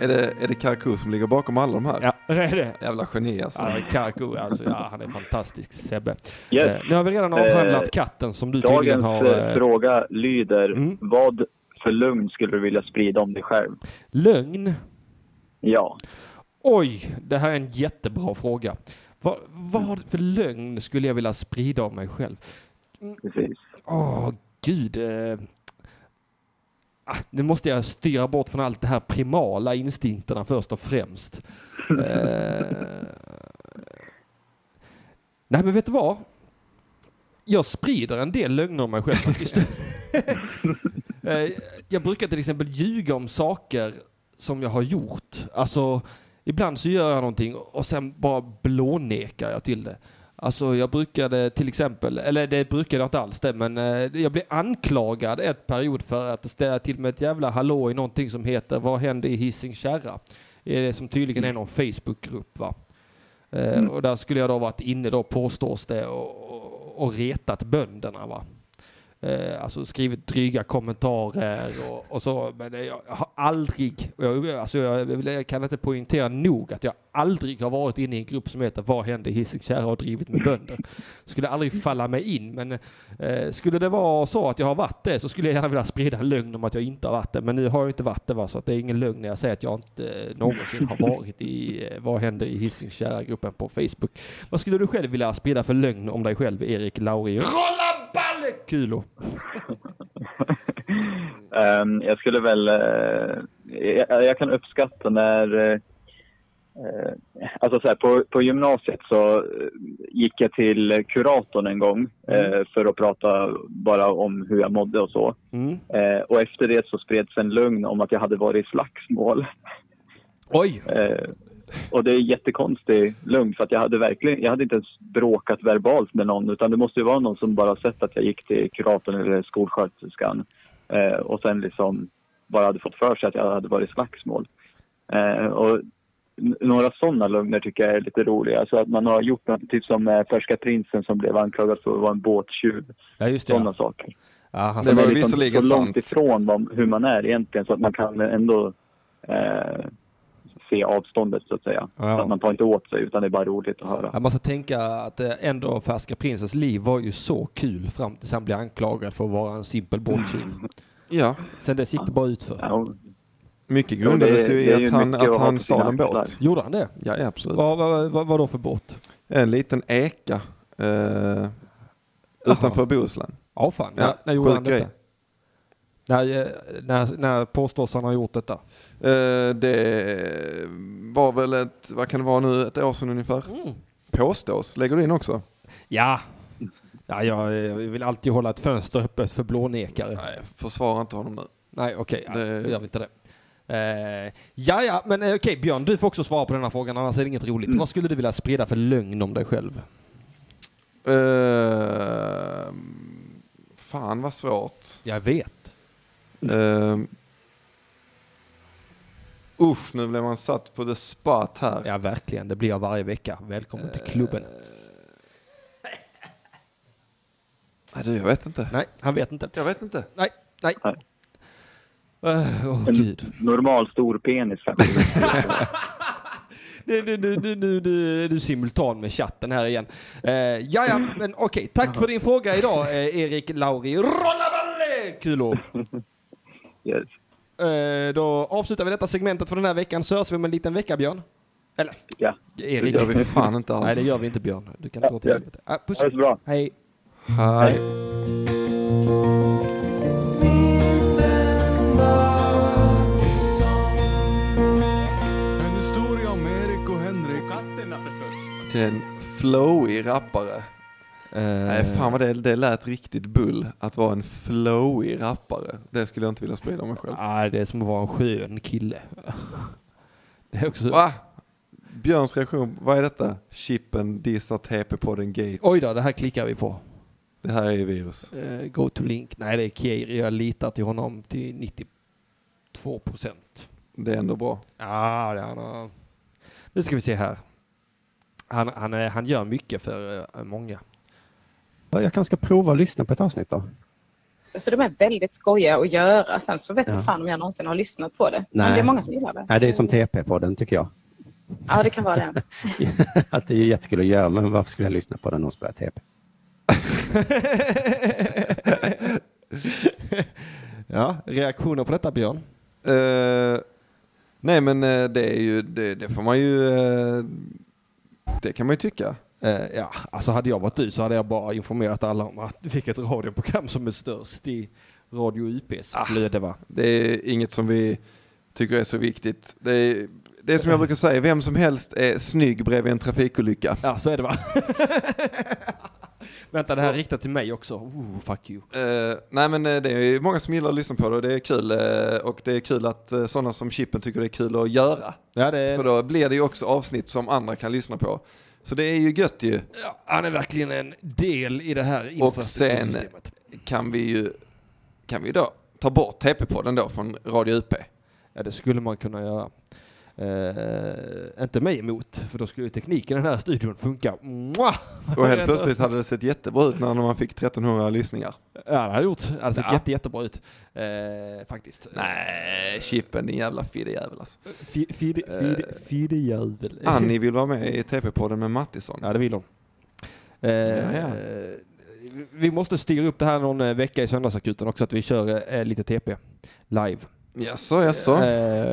Är det, är det Karakou som ligger bakom alla de här? Ja, det är det. Jävla geni alltså. Ja, Karakou, alltså, ja, han är fantastisk, Sebbe. Yes. Eh, nu har vi redan avhandlat Eh, katten som du tydligen Dagens har... eh, eh, fråga lyder, Mm. vad för lugn skulle du vilja sprida om dig själv? lögn. Ja. Oj, det här är en jättebra fråga. Vad, vad för lögn skulle jag vilja sprida om mig själv? Precis. Åh, gud. Ah, nu måste jag styra bort från allt det här primala instinkterna först och främst. eh. Nej, men vet du vad? Jag sprider en del lögner om mig själv faktiskt. Eh, jag brukar till exempel ljuga om saker som jag har gjort. Alltså, ibland så gör jag någonting och sen bara blånekar jag till det. Alltså jag brukade till exempel, eller det brukade jag inte alls det, men eh, jag blev anklagad ett period för att ställa till med ett jävla hallå i någonting som heter Vad hände i Hising Kärra? Eh, som tydligen är någon Facebookgrupp va. Eh, Och där skulle jag då varit inne då påstås det och, och, och retat bönderna va. Eh, alltså skrivit dryga kommentarer och, och så. Men jag har aldrig, och jag, alltså jag, jag kan inte poängtera nog att jag aldrig har varit inne i en grupp som heter Vad hände i Hisingskärra och drivit med bönder. Skulle aldrig falla mig in. Men eh, skulle det vara så att jag har varit det så skulle jag gärna vilja sprida en lögn om att jag inte har varit det. Men nu har jag inte varit det va, så att det är ingen lögn när jag säger att jag inte eh, någonsin har varit i eh, Vad händer i Hisingskärra-gruppen på Facebook. Vad skulle du själv vilja sprida för lögn om dig själv, Erik Lauri? Rollabalekulo! Ehm, jag skulle väl... eh, jag, jag kan uppskatta när... eh, alltså så här, på, på gymnasiet så gick jag till kuratorn en gång eh, för att prata bara om hur jag mådde och så. Mm. Eh, och efter det så spreds en lögn om att jag hade varit i slagsmål. Oj! Eh, och det är jättekonstig lögn för att jag hade verkligen, jag hade inte ens bråkat verbalt med någon utan det måste ju vara någon som bara sett att jag gick till kuratorn eller skolsköterskan eh, och sen liksom bara hade fått för sig att jag hade varit i slagsmål. Eh, och några sådana lögner tycker jag är lite roliga. Alltså att man har gjort något, typ som eh, Färska prinsen som blev anklagad för att vara en båttjuv. Ja, just det. Sådana Ja. saker. Ja, han Det var liksom visserligen så långt sant. ifrån vad, hur man är egentligen så att man kan ändå eh, se avståndet så att säga. Ja. Så att man tar inte åt sig utan det är bara roligt att höra. Jag måste tänka att eh, ändå Färska prinsens liv var ju så kul fram tills han blev anklagad för att vara en simpel båttjuv. Ja, Sen dess gick det bara ut för. Ja, mycket grundades ju det i att han, att att ha han stal en båt. Gjorde han det? Ja, absolut. Vad, vad, vad, vad då för båt? En liten eka eh, utanför Bohuslän. Ja fan, Ja, när, när gjorde sjuk han detta? När, eh, när, när påstås han ha gjort detta? Eh, det var väl ett, vad kan det vara nu, ett år sedan ungefär. Mm. Påstås, lägger du in också? Ja. Ja, jag, vill alltid hålla ett fönster öppet för blånekare. Nej, försvara inte honom nu. Nej, okej, ja, Det- gör vi inte det. Eh, ja, ja, men eh, okej Björn, du får också svara på den här frågan, annars är det inget roligt. Mm. Vad skulle du vilja sprida för lögn om dig själv? Eh, fan vad svårt. Jag vet. Uh, usch, nu blev man satt på the spot här. Ja, verkligen. Det blir jag varje vecka. Välkommen till klubben. Nej, du, jag vet inte. Nej, han vet inte. Jag vet inte. Nej, nej. Nej. Eh, Åh En gud. normal stor penis. Nu, nu, nu, nu, nu, nu är du simultan med chatten här igen. Uh, ja, ja, men okej. Tack för din fråga idag, eh, Erik Lauri Rollavalle! Kulo. yes. Eh, då avslutar vi detta segmentet för den här veckan. Så hörs vi om en liten vecka, Björn. Eller, Ja, Det Erik. gör vi fan inte alls. Nej, det gör vi inte, Björn. Du kan Ja, till ja. helvete. Ah, puss. ha det så bra. Hej. Hej. Till en flowig rappare. Eh, Nej, fan vad det, det lät riktigt bull att vara en flowig rappare. Det skulle jag inte vilja sprida om mig själv. ah, det är som att vara en skön kille. Det är också... Va? Björns reaktion, vad är detta? Chippen dissar TP-podden Gate. Oj då, det här klickar vi på. Det här är ju virus. Eh, go to link. Nej, det är Keir. Jag litar till honom till 92 procent. Det är ändå bra. Ja, det han har... Nu ska vi se här. Han, han, är, han gör mycket för eh, många. Ja, Jag kanske ska prova att lyssna på ett avsnitt då. Så de är väldigt skojiga att göra. Sen så vet Ja. jag fan om jag någonsin har lyssnat på det. Nej. Men det är många som gillar det. Nej, det är som TP-podden tycker jag. Ja, det kan vara det. att det är jättekul att göra, men varför skulle jag lyssna på den och spela TP? ja, reaktioner på detta Björn? Eh, nej men eh, det är ju, det, det får man ju, eh, det kan man ju tycka. Eh, ja, alltså hade jag varit du så hade jag bara informerat alla om att vilket radioprogram som är störst i Radio UPs flöde va? Det är inget som vi tycker är så viktigt. Det är, det är som jag brukar säga, vem som helst är snygg bredvid en trafikolycka. Ja, så är det va? Vänta, det här är Så. riktat till mig också. Oh, fuck you. Eh, nej men eh, det är många som gillar att lyssna på det och det är kul. eh, och det är kul att uh, sådana som Chippen tycker det är kul att göra. Ja, det För då blir det ju också avsnitt som andra kan lyssna på. Så det är ju gött ju. ja, han är verkligen en del i det här Och sen infrastruktursystemet. kan vi ju kan vi då ta bort TP-podden då från Radio UP. Ja, det skulle man kunna göra. Eh, inte mig emot, för då skulle ju tekniken i den här studion funka. Mwah! Och helt plötsligt hade det sett jättebra ut när man fick 1300 lyssningar. Ja, det hade gjort. Det hade sett Ja. jätte, jättebra ut. Eh, faktiskt. Nej, Chippen din jävla fiddejävel alltså. Fi- Fide, fide, fidejävel. Annie vill vara med i TP-podden med Mattisson. Ja, det vill hon. Eh, Ja, ja. Vi måste styra upp det här någon eh, vecka i söndagsakuten också, att vi kör eh, lite TP live. Jaså, jaså. Eh,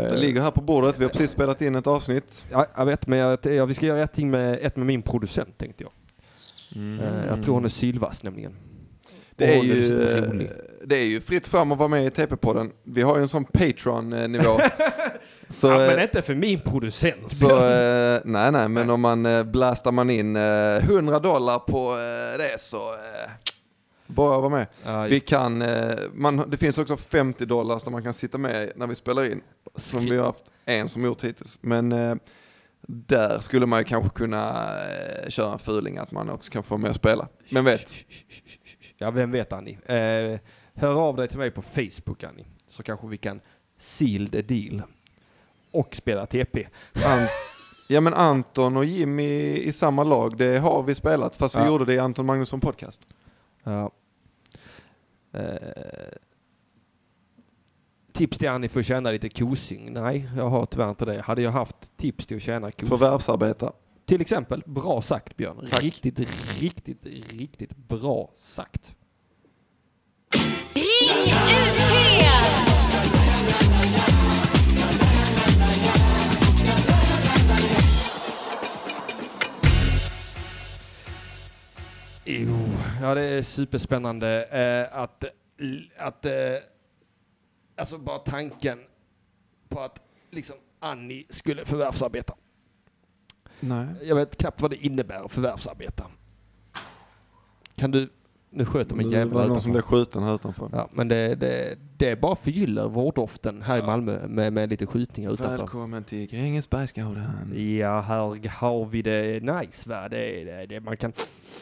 Det ligger här på bordet, vi har precis spelat in ett avsnitt. Ja, jag vet, men jag, ja, vi ska göra ett, med, ett med min producent tänkte jag. Eh, jag tror hon är sylvass nämligen. Det är, ju, eh, det är ju fritt fram att vara med i TP-podden. Vi har ju en sån Patreon-nivå. så, ja, men eh, inte för min producent. så eh, nej, nej, men om man blastar man in eh, 100 dollar på det så bara vara med. ja, Vi kan, eh, man, det finns också 50 dollar där man kan sitta med när vi spelar in. Som vi har haft en som gjort hittills. Men eh, där skulle man ju kanske kunna eh, köra en fuling att man också kan få med och spela. Men vet, ja, vem vet Annie? Eh, hör av dig till mig på Facebook Annie, så kanske vi kan seal the deal. Och spela TP. An- ja men Anton och Jimmy i samma lag, det har vi spelat. Fast vi Ja. gjorde det i Anton Magnusson podcast. Ja. Eh, tips till Annie för att tjäna lite kosing? Nej, jag har tyvärr inte det. Hade jag haft tips till att tjäna kosing? Förvärvsarbeta. Till exempel, bra sagt Björn. Tack. Riktigt, riktigt, riktigt bra sagt. Ring UP! Jo, ja det är superspännande eh, att, att eh, alltså bara tanken på att liksom Annie skulle förvärvsarbeta. Nej. Jag vet knappt vad det innebär att förvärvsarbeta. Kan du, nu sköter de en Det jävel var någon utanför. som blev skjuten här utanför. Ja, men det, det, det bara förgyller vårdoften här i Malmö med, med lite skjutningar utanför. Välkommen till Grängesbergsgården. Ja, här har vi det nice va. Det, det, det, man kan...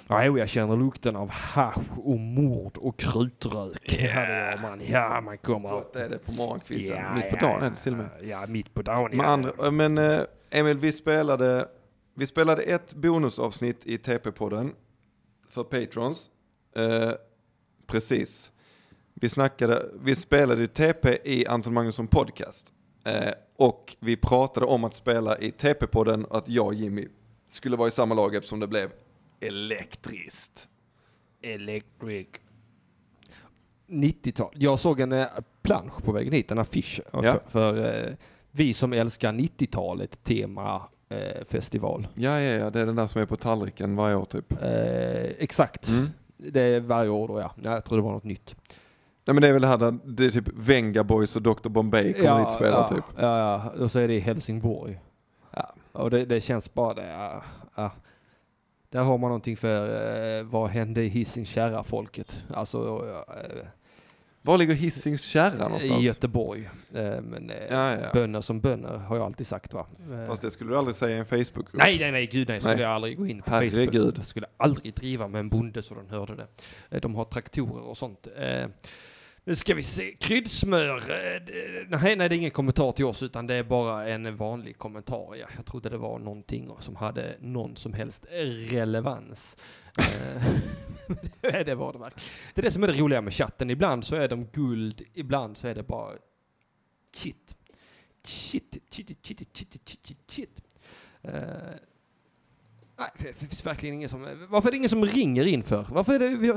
Ja, jo, jag känner lukten av hasch och mord och krutrök. Ja, det gör man. Ja, man kommer... Gott är det på morgonkvisten. Ja, Mitt på dagen är det till och med. Ja, mitt på dagen. Ja. andra, men eh, Emil, vi spelade, vi spelade ett bonusavsnitt i TP-podden för patrons. Eh, precis. Vi snackade, vi spelade ju TP i Anton Magnusson podcast. Eh, och vi pratade om att spela i TP-podden och att jag och Jimmy skulle vara i samma lag eftersom det blev elektriskt. Electric. 90-tal. Jag såg en eh, plansch på vägen hit, en affisch. Ja. För, för eh, vi som älskar 90-talet tema eh, festival. Ja, ja, ja, det är den där som är på tallriken varje år typ. Eh, exakt. Mm. Det är varje år då ja. Nej, Jag tror det var något nytt. Nej men det är väl det här där, det är typ Venga Boys och Dr Bombay kommer hit och spelar ja, typ. Ja, ja. Och så är det i Helsingborg. Ja. Och det, det känns bara det. Ja, ja. Där har man någonting för eh, vad hände i Hisings kärra folket. Alltså eh, Var ligger Hisings kärra i någonstans? Göteborg. Eh, men eh, Ja, ja. bönder som bönder har jag alltid sagt va. Eh, Fast det skulle du aldrig säga i en Facebook-grupp. Nej, nej, nej, gud nej. Skulle Nej. jag aldrig gå in på Herregud. Facebook. Jag skulle aldrig driva med en bonde så den hörde det. De har traktorer och sånt. Nu ska vi se. Kryddsmör. det- Nej, nej, det är ingen kommentar till oss utan det är bara en vanlig kommentar. Ja, jag trodde det var någonting som hade någon som helst relevans. Eh, det var det verkligen. Det är det som är det roliga med chatten. Ibland så är de guld, ibland så är det bara shit. Shit, shit, shit, shit, shit, shit, shit, eh, nej, det finns verkligen ingen som... Varför är det ingen som ringer in för? Varför är det... Vi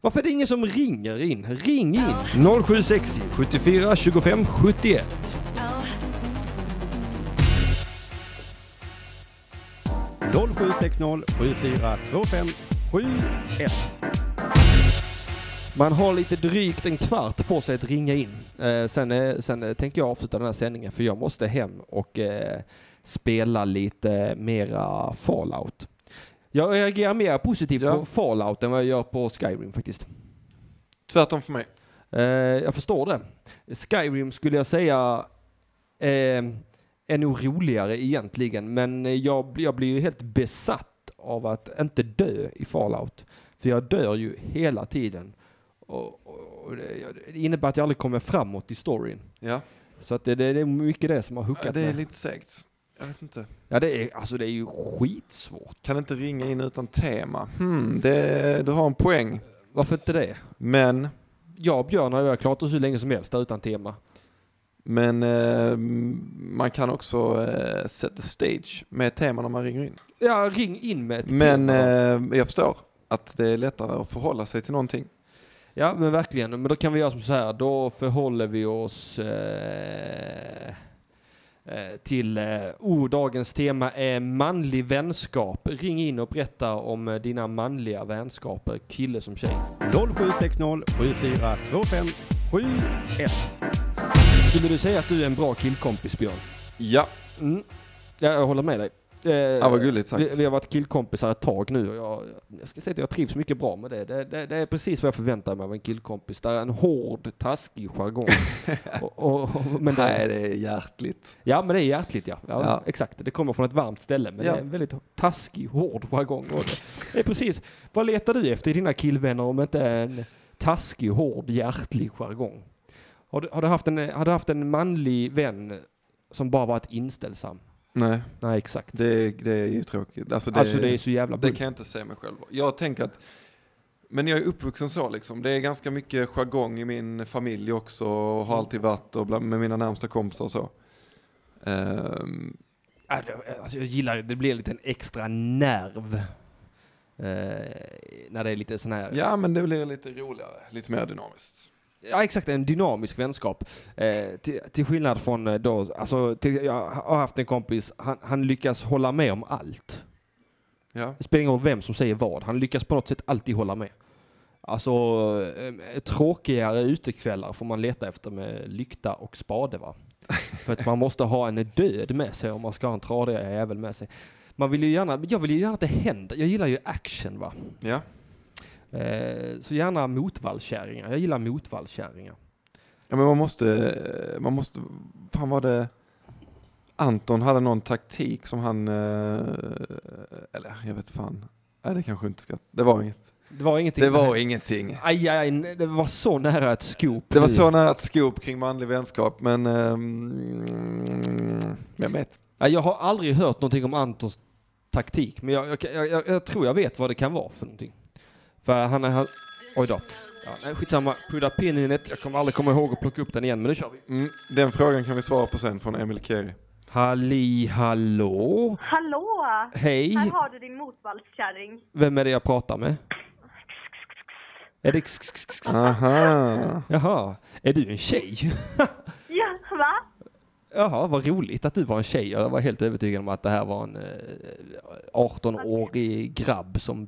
varför är det ingen som ringer in? Ring in! 0760 74 25 71. 0760-74 25 71. Man har lite drygt en kvart på sig att ringa in. Eh, sen, eh, sen eh, tänker jag avsluta den här sändningen för jag måste hem och eh, spela lite mera Fallout. Jag reagerar mer positivt Ja. på Fallout än vad jag gör på Skyrim faktiskt. Tvärtom för mig. Eh, jag förstår det. Skyrim skulle jag säga eh, är nog roligare egentligen, men jag, jag blir ju helt besatt av att inte dö i Fallout. För jag dör ju hela tiden. Och, och, det, innebär att jag aldrig kommer framåt i storyn. Ja. Så att det, det, det är mycket det som har Ja, hookat det är med. lite segt. Jag vet inte. Ja, det är, alltså det är ju skitsvårt. Kan inte ringa in utan tema. Hmm, det, du har en poäng. Varför inte det? Men, Jag och Björn har ju klarat oss hur länge som helst utan tema. men eh, man kan också eh, set the stage med ett tema när man ringer in. Ja, ring in med ett Men tema. eh, jag förstår att det är lättare att förhålla sig till någonting. Ja, men verkligen. Men då kan vi göra som så här. Då förhåller vi oss eh, eh, till... Eh, oh, dagens tema är manlig vänskap. Ring in och berätta om eh, dina manliga vänskaper, kille som tjej. 0760 7425 71. Skulle du säga att du är en bra killkompis, Björn? Ja, Mm. Ja, jag håller med dig. Eh, ja vad gulligt sagt. vi, vi har varit killkompisar ett tag nu och jag, jag ska säga att jag trivs mycket bra med det. Det, det. det är precis vad jag förväntar mig av en killkompis. Det är en hård, taskig jargong. och, och, och, men det, Nej, det är hjärtligt. Ja, men det är hjärtligt ja. ja, Ja. Exakt, det kommer från ett varmt ställe. Men Ja. det är en väldigt taskig, hård jargong. Det är precis, vad letar du efter i dina killvänner om inte en taskig, hård, hjärtlig jargong? Har du, har, du haft en, har du haft en manlig vän som bara varit inställsam? Nej, Nej, exakt. det, det är ju tråkigt. Alltså det, alltså det är så jävla det bull. kan jag inte se mig själv. Jag tänker att, men jag är uppvuxen så liksom. Det är ganska mycket jargong i min familj också och har alltid varit och bland, med mina närmsta kompisar och så. Det- Alltså jag gillar det, det blir lite en extra nerv. Eh, när det är lite sån här... ja, men det blir lite roligare, lite mer dynamiskt. Ja exakt, en dynamisk vänskap. Eh, till, till skillnad från eh, då, alltså till, jag har haft en kompis, han, han lyckas hålla med om allt. Ja, Det spelar ingen roll vem som säger vad, han lyckas på något sätt alltid hålla med. Alltså eh, tråkigare utekvällar får man leta efter med lykta och spade va. För att man måste ha en död med sig om man ska ha en tradigare jävel med sig. Man vill ju gärna, jag vill ju gärna att det händer, jag gillar ju action va. ja. Eh, så gärna motvallskärringar, jag gillar motvallskärringar. Ja men man måste, man måste, fan var det, Anton hade någon taktik som han, eh, eller jag vet fan, nej det kanske inte ska, det var inget. Det var ingenting. Det var ingenting. Aj, aj, det var så nära ett scoop. Det var så nära ett scoop kring manlig vänskap men, ehm, vem vet. Ja, Jag har aldrig hört någonting om Antons taktik, men jag, jag, jag, jag, jag tror jag vet vad det kan vara för någonting. För han är... Han, oj då. Ja, nej, skitsamma. Put a pin in it. Jag kommer aldrig komma ihåg att plocka upp den igen, men nu kör vi. Mm, den frågan kan vi svara på sen från Emil Keri. Halli hallå. Hallå! Hej. Här har du din motvallskärring. Vem är det jag pratar med? Är det... x- x- x- x- Aha. Jaha. Är du en tjej? Ja, va? Jaha, vad roligt att du var en tjej. Jag var helt övertygad om att det här var en eh, 18-årig grabb som...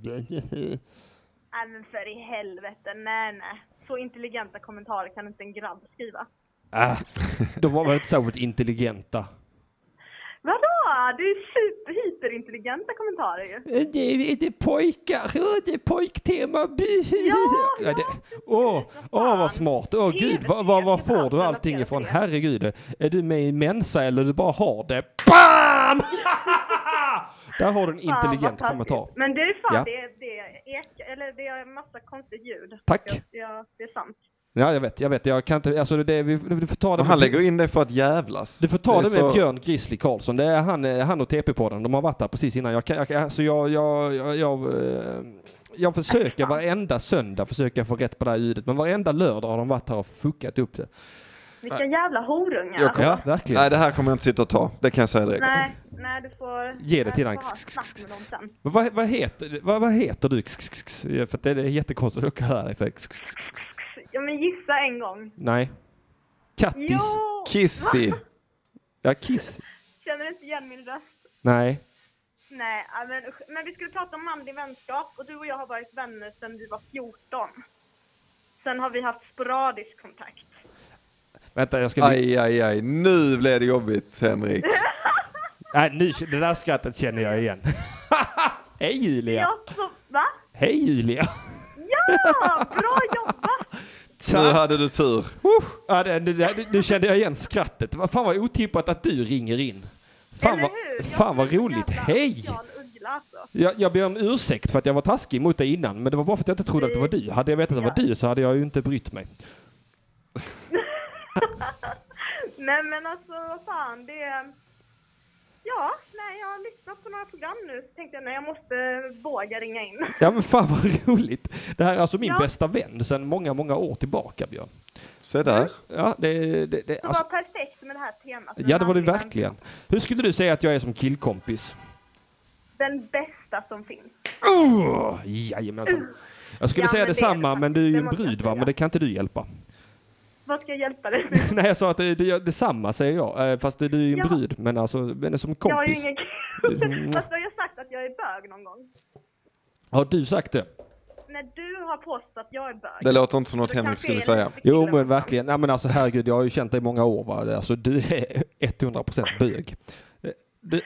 Nej men för i helvete, nej nej. Så intelligenta kommentarer kan inte en grabb skriva. Ah, de var väl inte särskilt intelligenta. Vadå? Det är super hyperintelligenta kommentarer ju. Det är, det är pojkar, det är pojktema. Bi. Ja, Ja, det, åh, åh, vad smart. Åh gud, vad, vad, vad får du allting ifrån? Herregud, är du med i Mensa eller du bara har det? BAM! Där har du en intelligent kommentar. Men det är fan, Ja. det, det är ek, eller det är massa konstigt ljud. Tack. Ja, det är sant. Ja, jag vet, jag vet. Jag kan inte, alltså det, vi, du får ta det han med, lägger in det för att jävlas. du får ta är det med så- Björn Grizzly Karlsson. Det är han, eh, han och TP-podden. De har varit där precis innan. Jag, kan, jag, alltså jag, jag, jag, jag, eh, jag försöker varenda söndag försöka få rätt på det här ljudet. Men varenda lördag har de varit här och fuckat upp det. Vilka jävla horungar. Jag kommer- Ja, verkligen. Nej det här kommer jag inte sitta och ta, det kan jag säga direkt. Nej, nej du får... Ge det till du han. får ha snack med dem sen. Men Vad, vad, heter, vad, vad heter du? Ja, För att det är jättekonstigt att höra dig för. Ja men gissa en gång. Nej. Kattis? Jo! Kissy. Ja, Kiss? Känner du inte igen min röst? Nej. Nej, ja, men, usch. men vi skulle prata om manlig vänskap och du och jag har varit vänner sedan vi var 14. Sen har vi haft sporadisk kontakt. Vänta, jag ska... Aj, aj, aj. Nu blev det jobbigt, Henrik. Nej, nu, det där skrattet känner jag igen. Hej Julia! Ja, så, va? Hej Julia! Ja, bra jobbat! Nu hade du tur. Ja, det, det, det, nu kände jag igen skrattet. Fan vad otippat att du ringer in. Fan Eller vad, hur? Jag fan vad roligt. Hej! alltså. Jag, jag ber om ursäkt för att jag var taskig mot dig innan, men det var bara för att jag inte trodde att det var du. Hade jag vetat att det var du så hade jag ju inte brytt mig. Nej men alltså vad fan det är... Ja, nej jag har lyssnat på några program nu så tänkte jag nej jag måste våga ringa in. Ja men fan vad roligt. Det här är alltså min Ja. bästa vän sedan många, många år tillbaka Björn. Se där. Ja, det, det, det Det alltså, var perfekt med det här temat. ja det var det verkligen. Hur skulle du säga att jag är som killkompis? Den bästa som finns. Oh, jajamensan. Jag skulle Ja, säga men det är detsamma det men du är ju en brud va, men det kan inte du hjälpa. Vad ska jag hjälpa dig med? Nej jag sa att det, det, detsamma säger jag, eh, fast du är ju en Ja. brud. Men alltså, men som Jag har ju kompis. ingen Mm. Fast har jag sagt att jag är bög någon gång? Har du sagt det? När du har påstått att jag är bög. Det låter inte som något Henrik skulle säga. Jo men verkligen. Nej men alltså herregud, jag har ju känt dig i många år va. Alltså du är 100% bög. Eh, Du,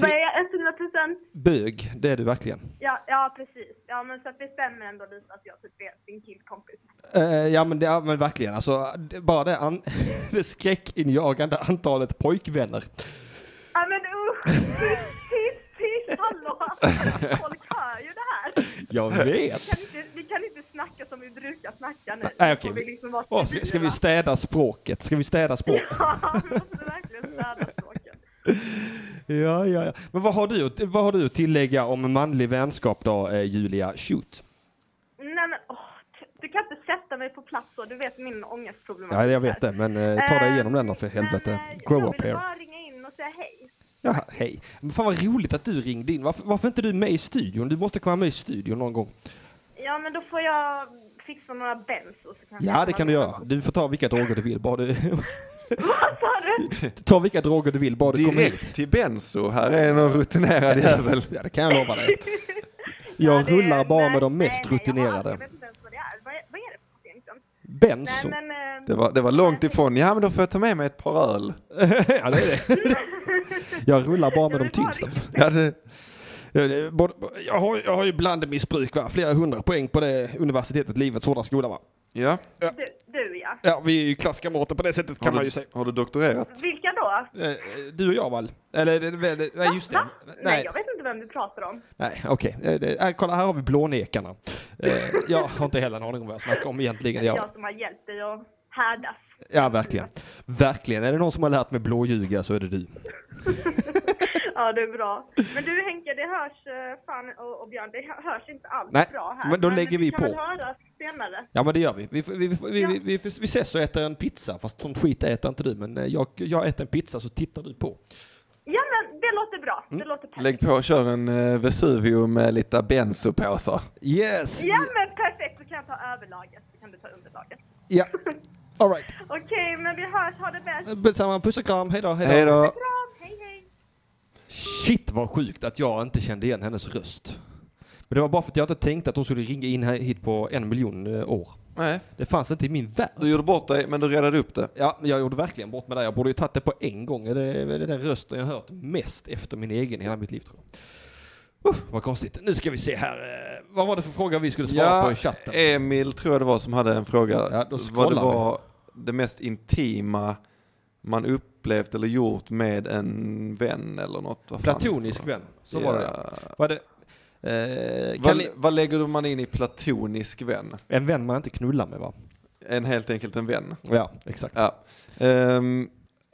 Vad är jag? 100 procent? bög, det är du verkligen. Ja, ja, precis. Ja, men så att det stämmer ändå lite att jag typ är din killkompis. Eh, ja men, det, ja men verkligen, alltså det, bara det, an, det skräckinjagande antalet pojkvänner. Ja, men usch! Tyst, tyst, hallå! Folk hör ju det här. Jag vet. Vi kan inte, vi kan inte snacka som vi brukar snacka nu. Nej, okej. vi liksom vara Åh, ska, ska vi städa språket? Ska vi städa språket? Ja, vi måste verkligen städa språket. Ja, ja, ja. Men vad har du, vad har du att tillägga om manlig vänskap då, eh, Julia? Shoot. Nej men, åh, du kan inte sätta mig på plats så. Du vet min ångestproblematik. Ja, jag vet det, men eh, ta dig igenom den då för helvete. Men, Grow jag up here. bara ringa in och säga hej. Ja, hej. Men fan vad roligt att du ringde in. Varför, varför inte du med i studion? Du måste komma med i studion någon gång. Ja, men då får jag fixa några bens och så kanske Ja, jag det kan du göra. Du får ta vilka droger du vill, bara du... Vad sa du? ta vilka droger du vill, bara du kommer hit. Direkt till Benzo. Här är någon rutinerad jävel. Ja, det kan jag lova dig. Jag Ja, det- rullar bara med de nej, mest nej, Jag, rutinerade. jag vet inte ens vad det är. Vad är, vad är det för egentligen? Benzo. Nej, men... eh, Det var, det var långt ifrån. Ja men då får jag ta med mig ett par öl. ja, det är det. Jag rullar bara med de tyngsta. Ja, det, Ja, det är både- Jag har, jag har ju blandmissbruk va, flera hundra poäng på det universitetet, livets hårda skola va. Ja. Du, du ja. Ja, vi är ju klasskamrater på det sättet kan Har man du, ju säga. har du doktorerat? Vilka då? Eh, Du och jag Val? Eller, det- det- det- nej just det. Va? Nej, Nej, jag vet inte vem du pratar om. nej okej. Eh, det- äh, Kolla här har vi blånekarna. Eh, Jag har inte heller en aning om vad jag snackar om egentligen. Det är Jag, jag som har hjälpt dig att härdas. ja, verkligen. Verkligen. Är det någon som har lärt mig blåljuga så är det du. Ja, det är bra. Men du Henke, det hörs, eh, fan och, och Björn, det hö- hörs inte alls Nej, bra här. men då lägger vi kan på. väl höras senare. Ja men det gör vi. Vi, vi, vi, vi, vi, vi, vi ses och äter en pizza. Fast sånt skit äter inte du. Men eh, jag, jag äter en pizza så tittar du på. Ja, men det låter bra. Mm. Det låter perfekt. Lägg på, kör en uh, Vesuvio med lite bensopåsar. Yes! Ja, men perfekt. Då kan jag ta överlaget. Så kan du ta underlaget. Ja. All right. Okej, men vi hörs. Ha det bäst. Detsamma. Puss och kram. Hej då. Hej då. Hej då. Kram. Hej, hej. Shit vad sjukt att jag inte kände igen hennes röst. Men det var bara för att jag inte tänkte att hon skulle ringa in här- hit på en miljon eh, år. Nej, Det fanns inte i min värld. du gjorde bort dig men du redade upp det. Ja, jag gjorde verkligen bort mig där. Jag borde ju tagit det på en gång. Det är det är den rösten jag hört mest efter min egen hela mitt liv tror jag. Uh, vad konstigt. Nu ska vi se här. eh, Vad var det för fråga vi skulle svara på i chatten? Emil tror jag det var som hade en fråga. Ja, då vad det scrollar vi. var det mest intima man upplevt eller gjort med en vän eller något. Vad Platonisk vän. Så var det. Var det eh, Vad, ni, vad lägger man in i platonisk vän? en vän man inte knullar med va? En helt enkelt en vän. Ja, exakt. Ja. Ehm,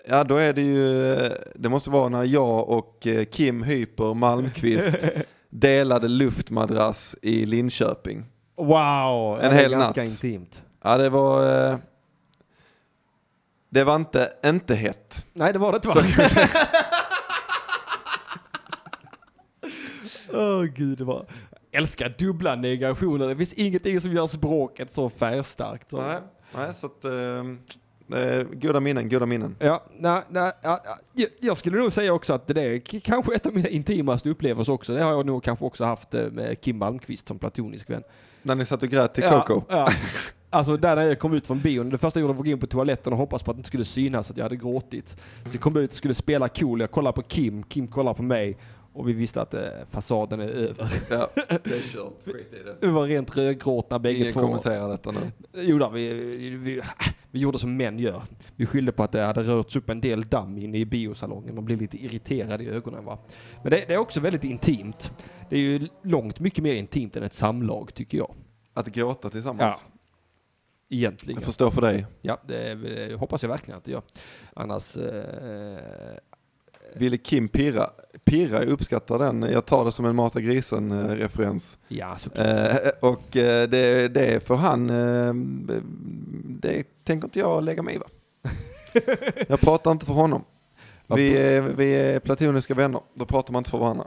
ja, då är det ju, det måste vara när jag och eh, Kim Hyper Malmqvist delade luftmadrass i Linköping. Wow! En hel ganska natt. intimt. Ja, det var, eh, det var inte, inte hett. Nej, det var det inte va? Åh gud, det var... Älskar dubbla negationer. Det finns ingenting som gör språket så färgstarkt. Så. Nej, nej, så att, ehm, eh, goda minnen, goda minnen. Ja, nej, nej, ja, ja. Jag- Jag skulle nog säga också att det är kanske ett av mina intimaste upplevelser också. Det har jag nog kanske också haft eh, med Kim Malmqvist som platonisk vän. När ni satt och grät till ja, Coco. Ja. Alltså där när jag kom ut från bion, det första jag gjorde var att gå in på toaletten och hoppas på att det inte skulle synas att jag hade gråtit. Så jag kom ut och skulle spela cool, jag kollade på Kim, Kim kollade på mig och vi visste att eh, fasaden är över. Ja, det är kört. Skit i det. Vi var rent rödgråtna bägge Ingen två. kommenterar detta nu. Jo då, vi, vi, vi gjorde som män gör. Vi skyllde på att det hade rörts upp en del damm inne i biosalongen. Man blev lite irriterad i ögonen va. Men det, det är också väldigt intimt. Det är ju långt mycket mer intimt än ett samlag tycker jag. Att gråta tillsammans. Ja. Egentligen. Jag förstår för dig. Ja, det, det hoppas jag verkligen att det gör. Annars... Eh, Ville Kim pirra? Pirra, jag uppskattar den. Jag tar det som en Mata grisen-referens. ja, såklart. Eh, och eh, det, det får han, eh, det tänker inte jag lägga mig i va? Jag pratar inte för honom. Vi är, vi är platoniska vänner, då pratar man inte för varandra.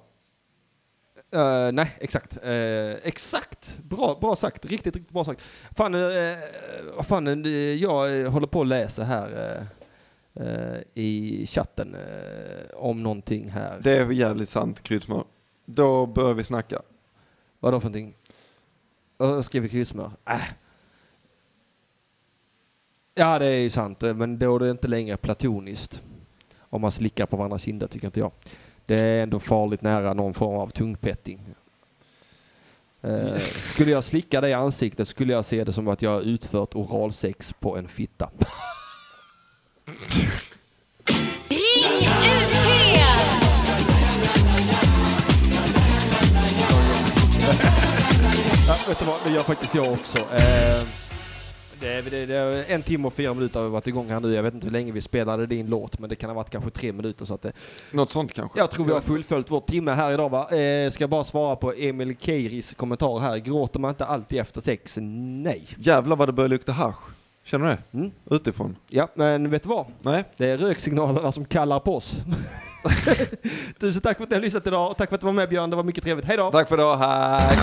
Eh, nej, exakt. Eh, exakt! Bra, bra sagt. Riktigt, riktigt bra sagt. Fan, uh, fan, jag håller på att läsa här i chatten om någonting här. Det är jävligt sant, kryddsmör. Då börjar vi snacka. Vadå för någonting? Jag skriver kryddsmör. Äh. Ja, det är ju sant, men då är det inte längre platoniskt. Om man slickar på varandras kinder, tycker inte jag. Det är ändå farligt nära någon form av tungpetting. Eh, skulle jag slicka dig i ansiktet skulle jag se det som att jag har utfört oralsex på en fitta. Ja, vet du vad, det gör faktiskt jag också. Eh, det, det, det en timme och fyra minuter har vi varit igång här nu. Jag vet inte hur länge vi spelade din låt, men det kan ha varit kanske tre minuter. Så att det, Något sånt kanske. jag tror vi har fullföljt vår timme här idag va? Eh, ska bara svara på Emil Keiris kommentar här. Gråter man inte alltid efter sex? Nej. Jävlar vad det börjar lukta hasch. Känner du det? Mm. Utifrån? Ja, men vet du vad? Nej? Det är röksignalerna som kallar på oss. Tusen tack för att ni har lyssnat idag och tack för att du var med Björn. Det var mycket trevligt. Hej då! Tack för idag, hej!